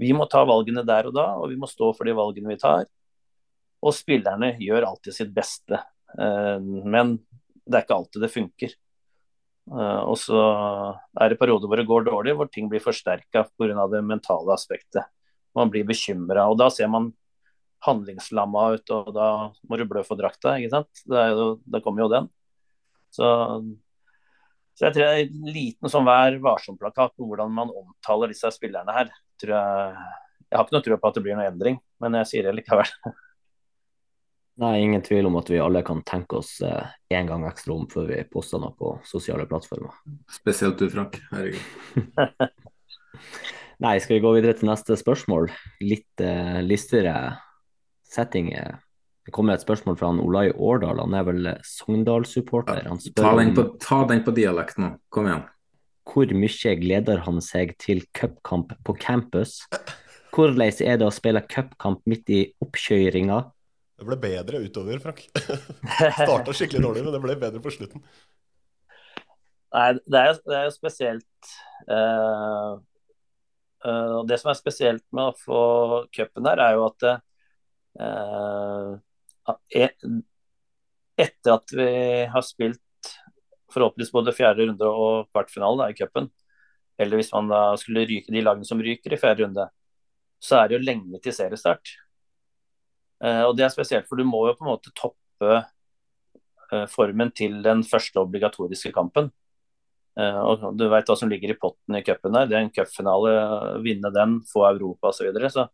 vi må ta valgene der og da, og vi må stå for de valgene vi tar. Og spillerne gjør alltid sitt beste. Eh, men det er ikke alltid det funker. Eh, og så er det perioder hvor det går dårlig, hvor ting blir forsterka pga. det mentale aspektet. Man blir bekymra, og da ser man handlingslamma ut, og da må du blø for drakta, ikke sant. Da kommer jo den. Så, så jeg tror det er en liten sånn vær varsom-plakat på hvordan man omtaler disse spillerne her tror jeg Jeg har ikke noe tro på at det blir noen endring, men jeg sier det likevel. Nei, ingen tvil om at vi alle kan tenke oss én eh, gang ekstra om før vi poster noe på sosiale plattformer. Spesielt du, Frank. Herregud. Nei, skal vi gå videre til neste spørsmål? Litt eh, lystigere setting. Det kommer et spørsmål fra han Olai Årdal, han er vel Sogndal-supporter. Ta, ta, den på dialekt nå, kom igjen hvor mye gleder han seg til cupkamp på campus? Hvordan er det å spille cupkamp midt i oppkjøringa? Det ble bedre utover, Frank. Starta skikkelig dårlig, men det ble bedre på slutten. Nei, det er, det er spesielt uh, uh, Det som er spesielt med å få cupen her, er jo at uh, etter at vi har spilt forhåpentligvis både fjerde runde og kvartfinale i cupen, eller hvis man da skulle ryke de lagene som ryker i fjerde runde, så er det jo lenge til seriestart. Eh, og det er spesielt, for du må jo på en måte toppe eh, formen til den første obligatoriske kampen. Eh, og du veit hva som ligger i potten i cupen der. Det er en cupfinale, vinne den, få Europa osv. Så, videre. så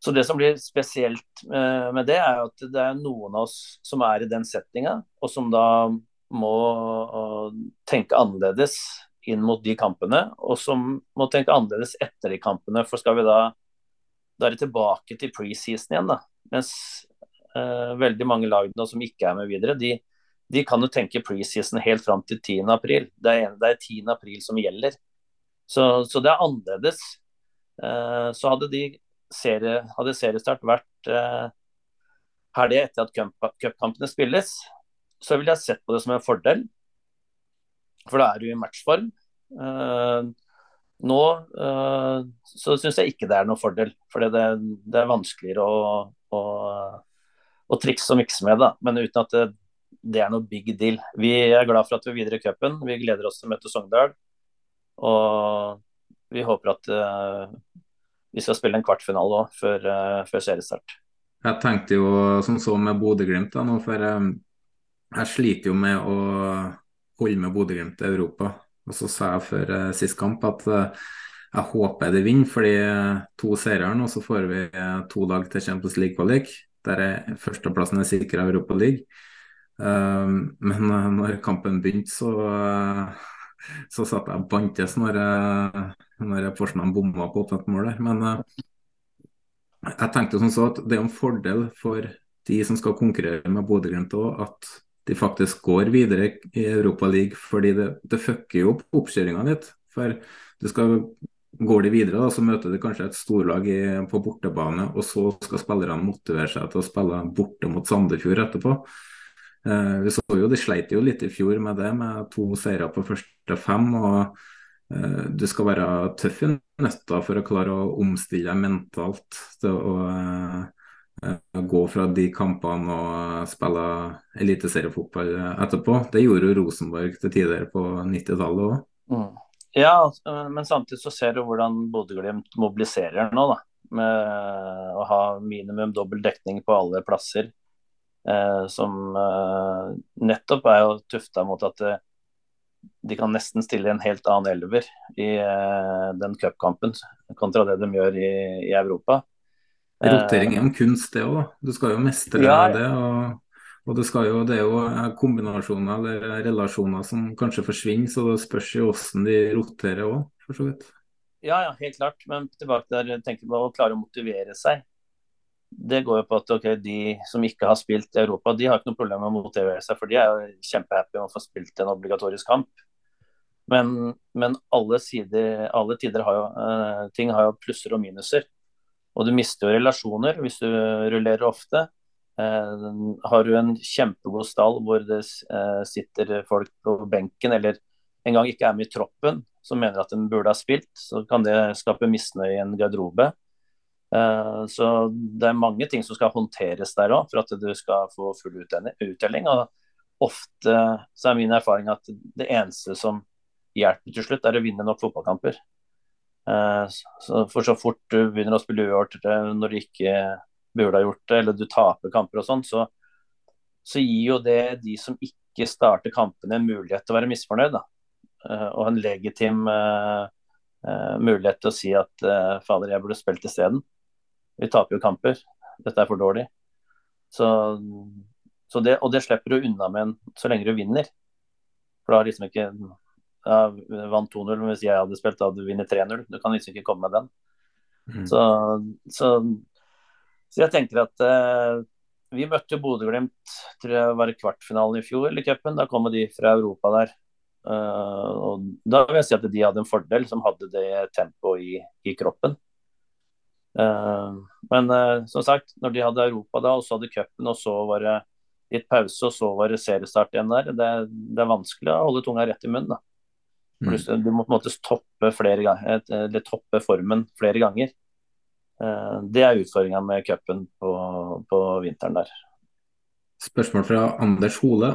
så det som blir spesielt med det, er at det er noen av oss som er i den settinga, og som da må tenke annerledes inn mot de kampene, og som må tenke annerledes etter de kampene. For skal vi da Da er det tilbake til preseason igjen, da. Mens uh, veldig mange lag nå som ikke er med videre, de, de kan jo tenke preseason helt fram til 10. april. Det er, det er 10. april som gjelder. Så, så det er annerledes. Uh, så hadde, de serie, hadde seriestart vært uh, helga etter at cupkampene spilles, så ville jeg sett på det som en fordel. For da er du i matchform. Uh, nå uh, så syns jeg ikke det er noen fordel, for det, det, er vanskeligere å, å, å, trikse og mikse med. Da. Men uten at det, det, er noe big deal. Vi er glad for at vi er videre i cupen. Vi gleder oss til å møte Sogndal. Og vi håper at uh, vi skal spille en kvartfinale òg før, før, seriestart. Jeg tenkte jo som så med Bodø-Glimt nå, for um, jeg sliter jo med å holde med Bodø-Glimt til Europa. Og så sa jeg før uh, sist kamp at uh, jeg håper det vinner, fordi uh, to seire nå, så får vi to lag til Champions League-kvalik. Der er førsteplassen er sikra Europa League. Um, men når kampen begynte, så, så satt jeg bantes når, når Porsgrunn bomma på åpent mål. Men jeg tenkte sånn så at det er en fordel for de som skal konkurrere med Bodø-Glimt òg, at de faktisk går videre i Europa League, fordi det, det fucker jo opp oppkjøringa litt. For du skal Går de videre, da, så møter de kanskje et storlag i, på bortebane, og så skal spillerne motivere seg til å spille borte mot Sandefjord etterpå. Eh, vi så jo, De sleit jo litt i fjor med det, med to seire på første fem. og eh, Du skal være tøff i nøtta for å klare å omstille deg mentalt til å eh, Eh, gå fra de kampene og spille eliteseriefotball etterpå. Det gjorde jo Rosenborg til tider på 90-tallet òg. Mm. Ja, men samtidig så ser du hvordan Bodø-Glimt mobiliserer nå. da, Med å ha minimum dobbel dekning på alle plasser. Eh, som eh, nettopp er jo tufta mot at eh, de kan nesten stille en helt annen elver i eh, den cupkampen kontra det de gjør i, i Europa. Rotering er en kunst, det òg. Du skal jo mestre ja, det. Og, og det, jo, det, er jo eh, kombinasjoner eller relasjoner som kanskje forsvinner, så det spørs jo hvordan de roterer òg, for så vidt. Ja, ja, helt klart. Men tilbake der, tenker på å klare å motivere seg. Det går jo på at okay, de som ikke har spilt i Europa, de har ikke noe problem med å motivere seg, for de er jo kjempehappy med å få spilt en obligatorisk kamp. Men, men alle, sider, alle tider har jo, uh, ting har jo plusser og minuser. Og du mister jo relasjoner hvis du rullerer ofte. Eh, har du en kjempegod stall hvor det eh, sitter folk på benken eller en gang ikke er med i troppen, som mener at de burde ha spilt, så kan det skape misnøye i en garderobe. Eh, så det er mange ting som skal håndteres der òg, for at du skal få full uttelling. Og ofte så er min erfaring at det eneste som hjelper til slutt, er å vinne nok fotballkamper. Eh, for så fort du begynner å spille uavgjort når du ikke burde ha gjort det, eller du taper kamper og sånn, så, så, gir jo det de som ikke starter kampene, en mulighet til å være misfornøyd. Da. Eh, og en legitim uh, mulighet til å si at uh, fader, jeg burde spilt isteden. Vi taper jo kamper. Dette er for dårlig. Så, så det, og det slipper du unna med en, så lenge du vinner. For da har liksom ikke ja, vant 2-0, men hvis jeg hadde spilt, da hadde du vunnet 3-0. Du kan liksom ikke komme med den. Mm. Så, så, så, jeg tenker at eh, vi møtte Bodø-Glimt tror jeg var i kvartfinalen i fjor i cupen. Da kom de fra Europa der. Uh, og Da vil jeg si at de hadde en fordel som hadde det tempoet i, i, kroppen. Uh, men uh, som sagt, når de hadde Europa da, og så hadde cupen, og så var det litt pause, og så var det seriestart igjen der, det, det er vanskelig å holde tunga rett i munnen. da. Pluss, mm. du må på en måte toppe, eller toppe formen flere ganger. Eh, det er utfordringa med cupen på, på, vinteren der. Spørsmål fra Anders Hole.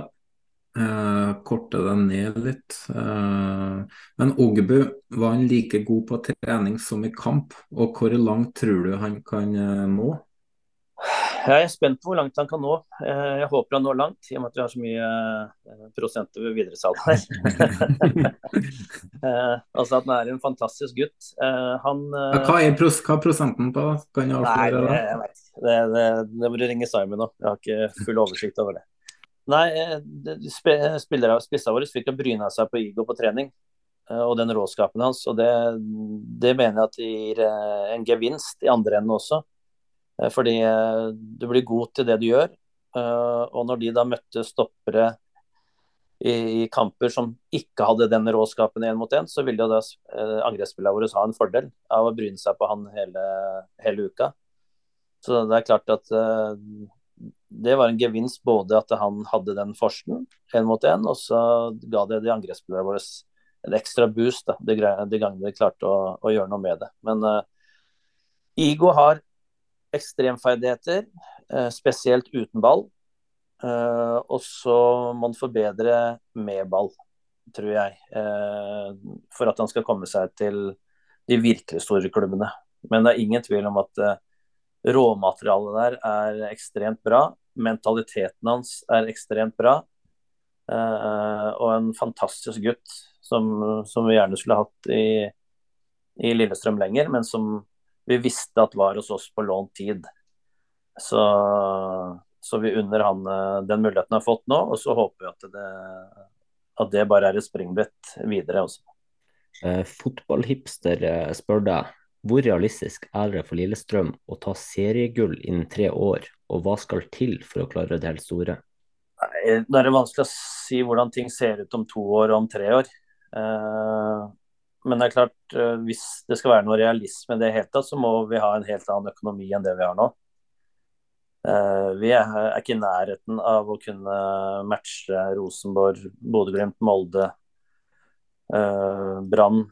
Eh, korte den ned litt. Eh, men Ogbu, var han like god på trening som i kamp? Og hvor langt tror du han kan uh, nå? Jeg er spent på hvor langt han kan nå. Jeg håper han når langt, i og med at vi har så mye prosenter ved videresalg her. altså at han er en fantastisk gutt. Han, hva, er pros hva er prosenten på? Kan jeg avsløre det? Jeg vet. Det, det, det du ringe Simon nå. Jeg har ikke full oversikt over det. Nei, spillere, Spissa våre fikk å bryne seg på Igo på trening eh, og den råskapen hans. og Det, det mener jeg at gir eh, en gevinst i andre enden også. Eh, fordi du blir god til det du gjør. Og når de da møtte stoppere i, kamper som ikke hadde den råskapen én mot én, så ville jo da angrepsspillerne våre ha en fordel av å bryne seg på han hele, hele uka. Så det er klart at det var en gevinst både at han hadde den forsten én mot én, og så ga det de angrepsspillerne våre en ekstra boost da, de, de gangene de klarte å, å, gjøre noe med det. Men uh, Igo har ekstremferdigheter, uh, spesielt uten ball. Uh, og så må han forbedre med ball, tror jeg, for at han skal komme seg til de virkelig store klubbene. Men det er ingen tvil om at råmaterialet der er ekstremt bra mentaliteten hans er ekstremt bra. Og en fantastisk gutt som, som, vi gjerne skulle hatt i, i, Lillestrøm lenger, men som vi visste at var hos oss på lånt tid. Så, så vi unner han uh, den muligheten han har fått nå, og så håper vi at det, at det bare er et springbrett videre også. Eh, fotballhipster spør deg hvor realistisk er det for Lillestrøm å ta seriegull innen tre år, og hva skal til for å klare det helt store? Det er vanskelig å si hvordan ting ser ut om to år og om tre år. Eh, men det er klart, eh, hvis det skal være noe realisme i det hele tatt, så må vi ha en helt annen økonomi enn det vi har nå. Eh, vi er ikke i nærheten av å kunne matche Rosenborg, Bodø-Glimt, Molde, Brann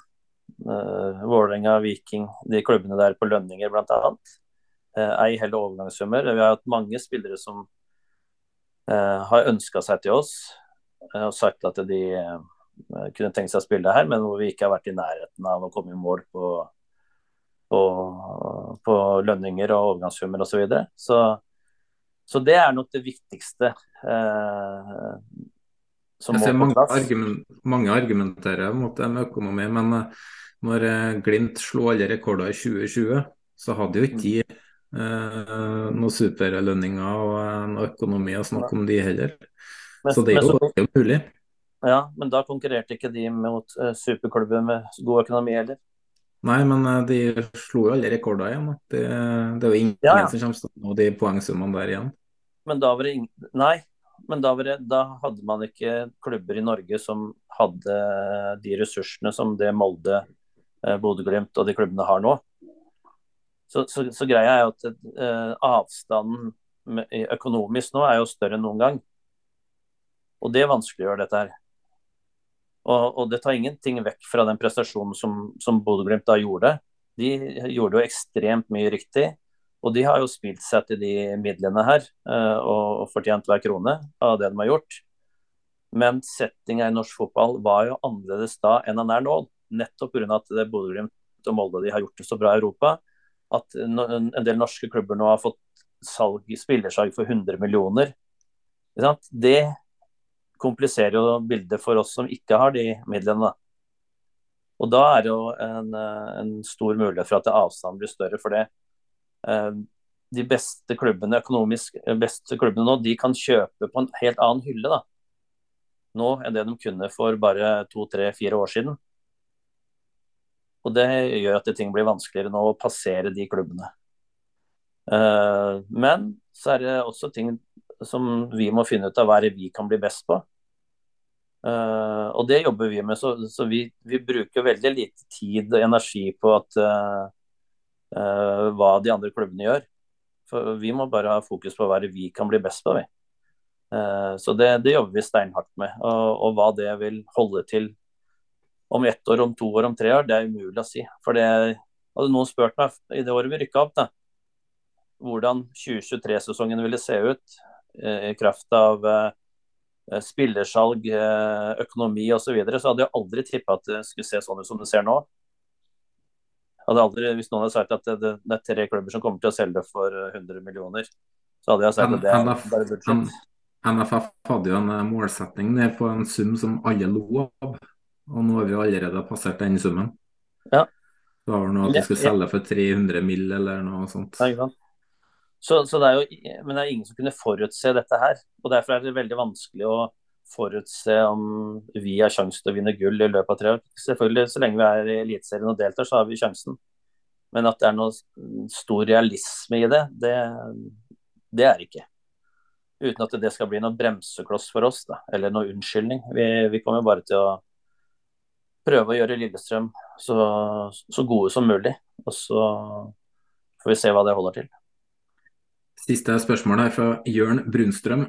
uh, Vålerenga, Viking, de klubbene der på lønninger bl.a. Ei heller overgangssummer. Vi har hatt mange spillere som har ønska seg til oss og sagt at de kunne tenkt seg å spille her, men hvor vi ikke har vært i nærheten av å komme i mål på, på, på lønninger og overgangssummer osv. Så, videre. så Så det er nok det viktigste. som må på plass. Argument, mange argumenterer mot det med økonomi, men når eh, Glimt slo alle rekorder i 2020, så hadde jo ikke de eh, noen superlønninger og en økonomi å snakke om de heller. Men, så det er jo, så, det er mulig. Ja, men da konkurrerte ikke de mot uh, superklubber med god økonomi heller. Nei, men uh, de slo jo alle rekorder igjen. Det, det, er jo ingen ja, ja. som kommer til å nå de poengsummene der igjen. Men da var det ingen Nei, men da, det, da, hadde man ikke klubber i Norge som hadde de ressursene som det Molde eh, Bodø-Glimt og de klubbene har nå. Så, så, så greia er jo at eh, avstanden med, økonomisk nå er jo større enn noen gang. Og det vanskeliggjør dette her. Og, og, det tar ingenting vekk fra den prestasjonen som, som Bodø-Glimt da gjorde. De gjorde jo ekstremt mye riktig. Og de har jo spilt seg til de midlene her og, og, fortjent hver krone av det de har gjort. Men settinga i norsk fotball var jo annerledes da enn den er nå nettopp pga. at Bodø-Glimt og Molde de har gjort det så bra i Europa. At en del norske klubber nå har fått salg, spillersalg for 100 millioner. Det kompliserer jo bildet for oss som ikke har de midlene. Og da er det jo en, en stor mulighet for at avstanden blir større. For det. Eh, de beste klubbene økonomisk beste klubbene nå, de kan kjøpe på en helt annen hylle da. nå enn det de kunne for bare to, tre, fire år siden. Og det gjør at ting blir vanskeligere nå å passere de klubbene. Men så er det også ting som vi må finne ut av hva vi kan bli best på. Uh, og det jobber vi med. Så, så vi, vi, bruker veldig lite tid og energi på at, uh, hva de andre klubbene gjør. For vi må bare ha fokus på hva vi kan bli best på. Vi. så det, det, jobber vi steinhardt med. Og, og hva det vil holde til om ett år, om to år, om tre år, det er umulig å si. For det hadde noen spurt meg i det året vi rykka opp, da, hvordan 2023-sesongen ville se ut i kraft av eh, eh, spillersalg, eh, økonomi osv., så, videre, så hadde jeg aldri tippa at det skulle se sånn ut som det ser nå. Hadde aldri, hvis noen hadde sagt at det, det, det, er tre klubber som kommer til å selge for 100 millioner, så hadde jeg sagt at det er bare budsjett. NFF hadde jo en målsetning ned på en sum som alle lo av, og nå har vi allerede passert den summen. Ja. Det var noe at de skulle selge for 300 mill. eller noe sånt. Ja, så, så, det jo, men det er ingen som kunne forutse dette her. og Derfor er det veldig vanskelig å forutse om vi har sjanse til å vinne gull i løpet av tre år. Selvfølgelig, Så lenge vi er i Eliteserien og deltar, så har vi sjansen. Men at det er noe stor realisme i det, det, det er ikke. Uten at det skal bli noe bremsekloss for oss, da, eller noe unnskyldning. Vi, vi kommer bare til å prøve å gjøre Lillestrøm så, så gode som mulig. Og så får vi se hva det holder til. Siste spørsmål her fra Jørn Brunstrøm.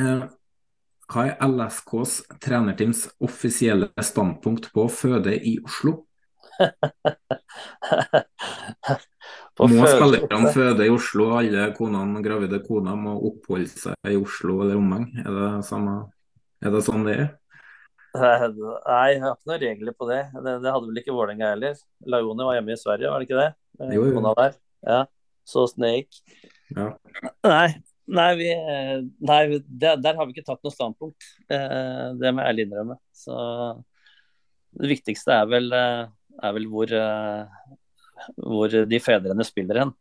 Eh, hva er LSKs trenerteams offisielle standpunkt på føde i Oslo? må spillerne føde i Oslo, alle konene, gravide koner må oppholde seg i Oslo eller omheng? Er det, samme, er det sånn det er? Nei, jeg har ikke noen regler på det. Det, det hadde vel ikke Vålerenga heller. Laioni var hjemme i Sverige, var det ikke det? Jo, jo. Ja, så Snake. Ja. Nei, nei, vi, nei der, der, har vi ikke tatt noe standpunkt. Eh, det må jeg ærlig innrømme. Så det viktigste er vel, eh, er vel hvor, eh, hvor, de fedrene spiller hen.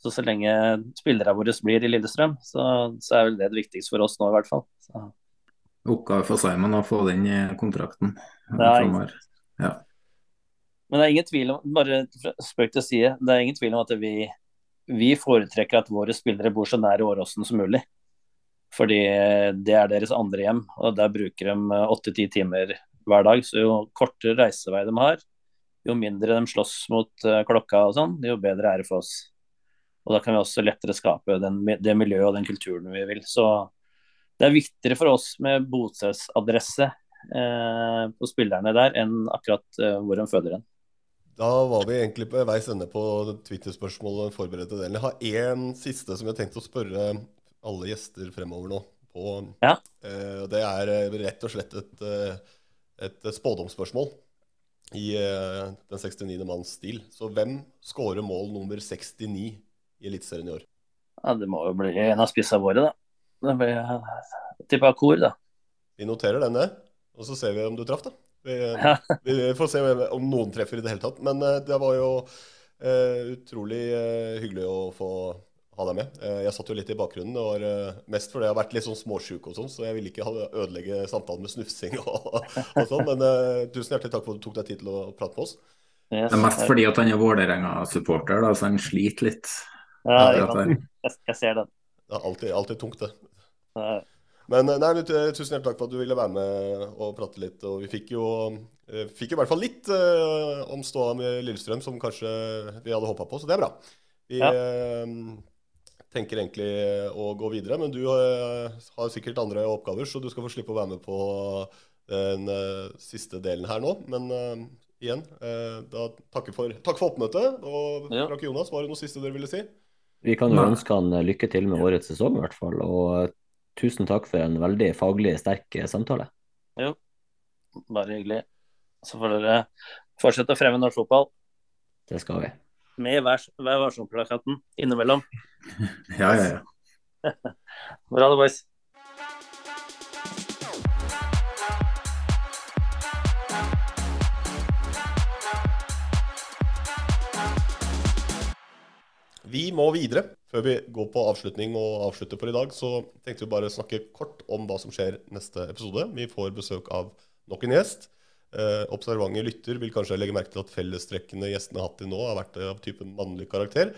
Så så lenge spillerne våre blir i Lillestrøm, så, så, er vel det det viktigste for oss nå, i hvert fall. Så. Oppgave for Simon å få den i Ja, Ja. Men det er ingen tvil om bare spøk til side, det er ingen tvil om at vi vi foretrekker at våre spillere bor så nær Åråsen som mulig. Fordi det er deres andre hjem, og der bruker de åtte-ti timer hver dag. Så jo kortere reisevei de har, jo mindre de slåss mot eh, klokka og sånn, jo bedre er det for oss. Og da kan vi også lettere skape den, det miljøet og den kulturen vi vil. Så det er viktigere for oss med bostedsadresse eh, på spillerne der enn akkurat eh, hvor de føder den. Da var vi egentlig på veis ende på Twitter-spørsmål og den forberedte delen. Jeg har én siste som jeg har tenkt å spørre alle gjester fremover nå på. Ja. Eh, det er eh, rett og slett et, eh, et spådomsspørsmål i den 69. manns stil. Så hvem skårer mål nummer 69 i Eliteserien i år? Ja, Det må jo bli en av spissa våre, da. Det blir tippa Kor, da. Vi noterer denne, og så ser vi om du traff, da. Vi, vi, får se om noen treffer i det hele tatt. Men uh, det var jo uh, utrolig uh, hyggelig å få ha deg med. jeg satt jo litt i bakgrunnen. Det var mest fordi jeg har vært litt sånn småsjuk og sånn, så jeg ville ikke ødelegge samtalen med snufsing og, og sånn. Men tusen hjertelig takk for at du tok deg tid til å prate med oss. Yes. Det er mest fordi at han er Vålerenga-supporter, så han sliter litt. Ja, jeg, jeg, ser den. Det er alltid, alltid tungt, det. Ja. Men eh, nei, tusen hjertelig takk for at du ville være med og prate litt. Og vi fikk jo, eh, fikk i hvert fall litt uh, om ståa med Lillestrøm som kanskje vi hadde håpa på, så det er bra. Vi ja. tenker egentlig å gå videre, men du uh, har sikkert andre oppgaver, så du skal få slippe å være med på den siste delen her nå. Men igjen, da takker for, takk for oppmøtet. Og Frank Jonas, var det noe siste dere ville si? Vi kan jo ønske han lykke til med årets sesong, i hvert fall. Og tusen takk for en veldig faglig sterk samtale. Jo, bare hyggelig. Så får dere fortsette å fremme norsk fotball. Det skal vi. Med Vær, vær varsom-plakaten innimellom. ja, ja, ja. Bra det, boys. Vi må videre. Før vi går på avslutning og avslutter for i dag, så tenkte vi bare snakke kort om hva som skjer neste episode. Vi får besøk av nok en gjest. Eh, observante lytter vil kanskje legge merke til at fellestrekkene gjestene har hatt til nå, har vært av typen mannlig karakter.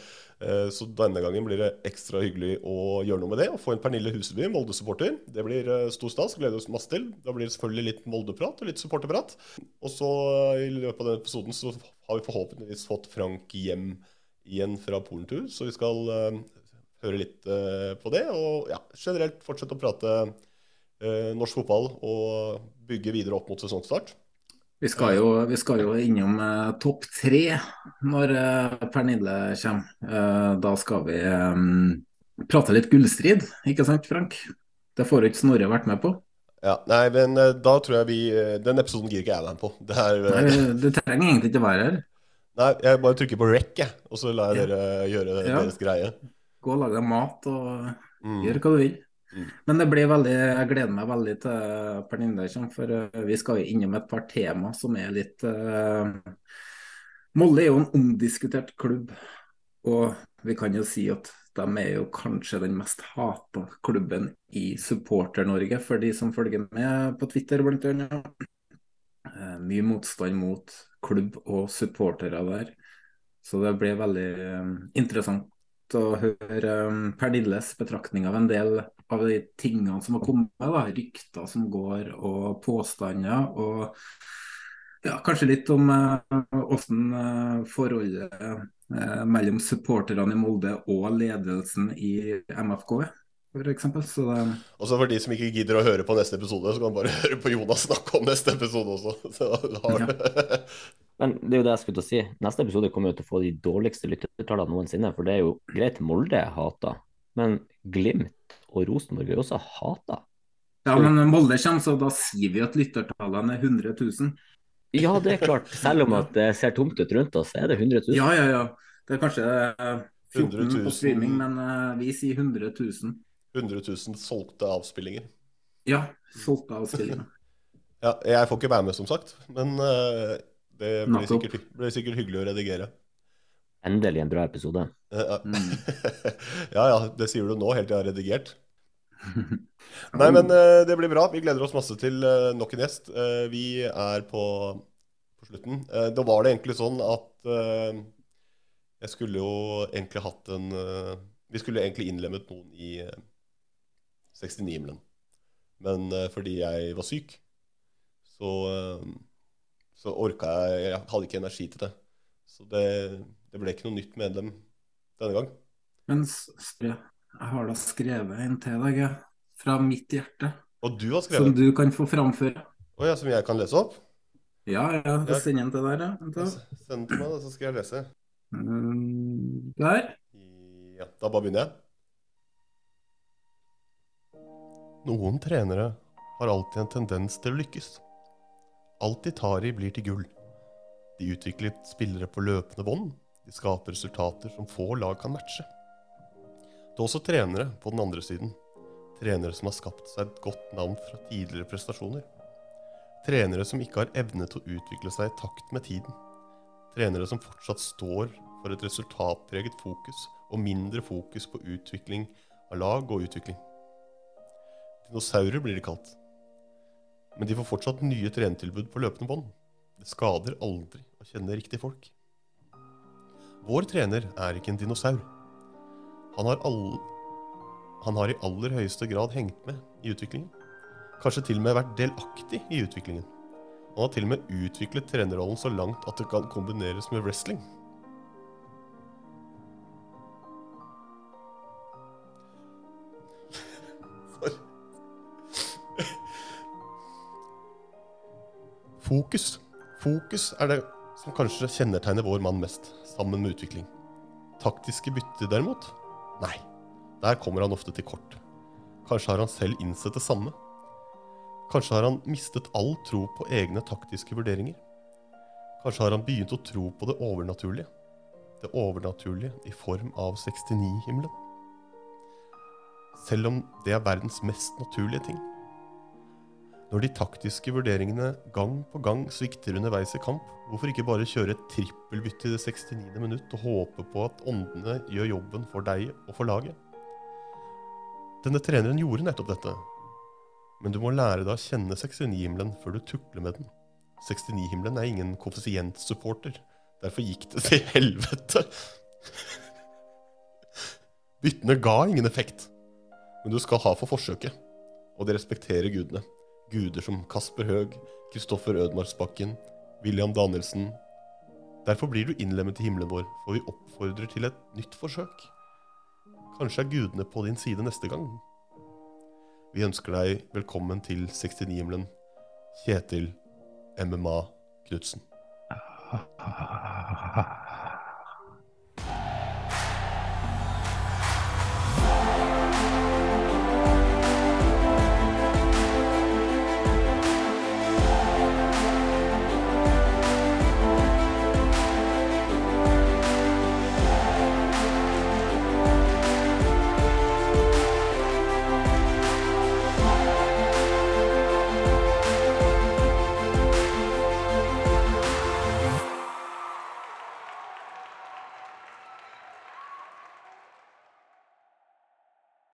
Eh, så denne gangen blir det ekstra hyggelig å gjøre noe med det. Og få en Pernille Huseby, Molde-supporter. Det blir eh, stor stas. Gleder oss masse til. Da blir det selvfølgelig litt Molde-prat og litt supporterprat. Og så eh, i løpet av denne episoden så har vi forhåpentligvis fått Frank hjem igjen fra Polentur, så vi skal uh, høre litt uh, på det. Og ja, generelt fortsette å prate uh, norsk fotball og bygge videre opp mot sesongstart. Vi skal jo, vi skal jo innom topp tre når Pernille kommer. da skal vi prate litt gullstrid, ikke sant Frank? Det får ikke Snorre vært med på. Ja, nei, men eh, da tror jeg vi eh, Den episoden gir ikke jeg deg på. Det er, eh, Nei, du trenger egentlig ikke å være her. Nei, jeg bare trykker på rec, jeg, og så lar jeg dere gjøre Ja. deres greie. Gå og lag deg mat og Mm. gjør hva du vil. Mm. Men det blir veldig, jeg gleder meg veldig til Pernille kommer, for eh, vi skal jo innom et par tema som er litt uh, Molde er jo en omdiskutert klubb, og vi kan jo si at de er jo kanskje den mest hata klubben i Supporter-Norge, for de som følger med på Twitter annet. Eh, mye motstand mot klubb og supportere der. Så det blir veldig eh, interessant å høre um, Pernilles betraktning av en del av de tingene som har kommet, da, rykter som går og påstander. Og ja, kanskje litt om hvordan uh, forholdet uh, mellom supporterne i Molde og ledelsen i MFK er, f.eks. Så det, Og så for de som ikke gidder å høre på neste episode, så kan man bare høre på Jonas snakke om neste episode også. Så har du Men det er jo det jeg skulle til å si. Neste episode kommer jo til å få de dårligste lyttertallene noensinne. For det er jo greit Molde er hata, men Glimt og Rosenborg er jo også hata. ja, men Molde kommer, så da sier vi at lyttertallene er 100 000. Ja, det er klart. Selv om at det ser tomt ut rundt oss, er det 100 000. Ja, ja, ja. Det er kanskje uh, 14 000. på streaming, men uh, vi sier 100 000. 100 000 solgte avspillinger. Ja, solgte avspillinger. Ja, jeg får ikke være med, som sagt, men uh, det blir sikkert, blir sikkert hyggelig å redigere. Endelig en bra episode. Eh, ja. Mm. ja ja, det sier du nå, helt til jeg har redigert. Nei, men uh, det blir bra. Vi gleder oss masse til uh, nok en gjest. Uh, vi er på, på slutten. Da var det egentlig sånn at jeg skulle jo egentlig hatt en Vi skulle egentlig innlemmet noen i 69-himmelen. Men eh, fordi jeg var syk, så, eh, så orka jeg Jeg hadde ikke energi til det. Så det, det ble ikke noe nytt medlem denne gang. Men jeg har da skrevet en til deg, fra mitt hjerte, Og du har som du kan få framføre. Å ja, som jeg kan lese opp? Ja, ja, Ja. sender den til deg. Da. Send den til meg, da, så skal jeg lese. Mm, Der. Ja, da bare begynner jeg. Noen trenere har alltid en tendens til å lykkes. Alt de tar i, blir til gull. De utvikler spillere på løpende bånd. De skaper resultater som få lag kan matche. Det er også trenere på den andre siden. Trenere som har skapt seg et godt navn fra tidligere prestasjoner. Trenere som ikke har evne til å utvikle seg i takt med tiden. Trenere som fortsatt står for et resultatpreget fokus og mindre fokus på utvikling av lag og utvikling. Dinosaurer blir de kalt. Men de får fortsatt nye trenetilbud på løpende bånd. Det skader aldri å kjenne riktige folk. Vår trener er ikke en dinosaur. Han har, all... Han har i aller høyeste grad hengt med i utviklingen. Kanskje til og med vært delaktig i utviklingen. Han har til og med utviklet trenerrollen så langt at det kan kombineres med wrestling. Fokus. Fokus er det som kanskje kjennetegner vår mann mest, sammen med utvikling. Taktiske bytter derimot? Nei. Der kommer han ofte til kort. Kanskje har han selv innsett det samme. Kanskje har han mistet all tro på egne taktiske vurderinger. Kanskje har han begynt å tro på det overnaturlige. Det overnaturlige i form av 69-himmelen. Selv om det er verdens mest naturlige ting. Når de taktiske vurderingene gang på gang svikter underveis i kamp, hvorfor ikke bare kjøre et trippelbytte i det 69. minutt og håpe på at åndene gjør jobben for deg og for laget? Denne treneren gjorde nettopp dette, men du må lære deg å kjenne 69-himmelen før du tukler med den. 69-himmelen er ingen koeffisientsupporter. Derfor gikk det til helvete. Byttene ga ingen effekt, men du skal ha for forsøket. Og det respekterer gudene. Guder som Kasper Høeg, Kristoffer Ødmarksbakken, William Danielsen. Derfor blir du innlemmet i himmelen vår, for vi oppfordrer til et nytt forsøk. Kanskje er gudene på din side neste gang. Vi ønsker deg velkommen til 69-himmelen, Kjetil MMA Knutsen.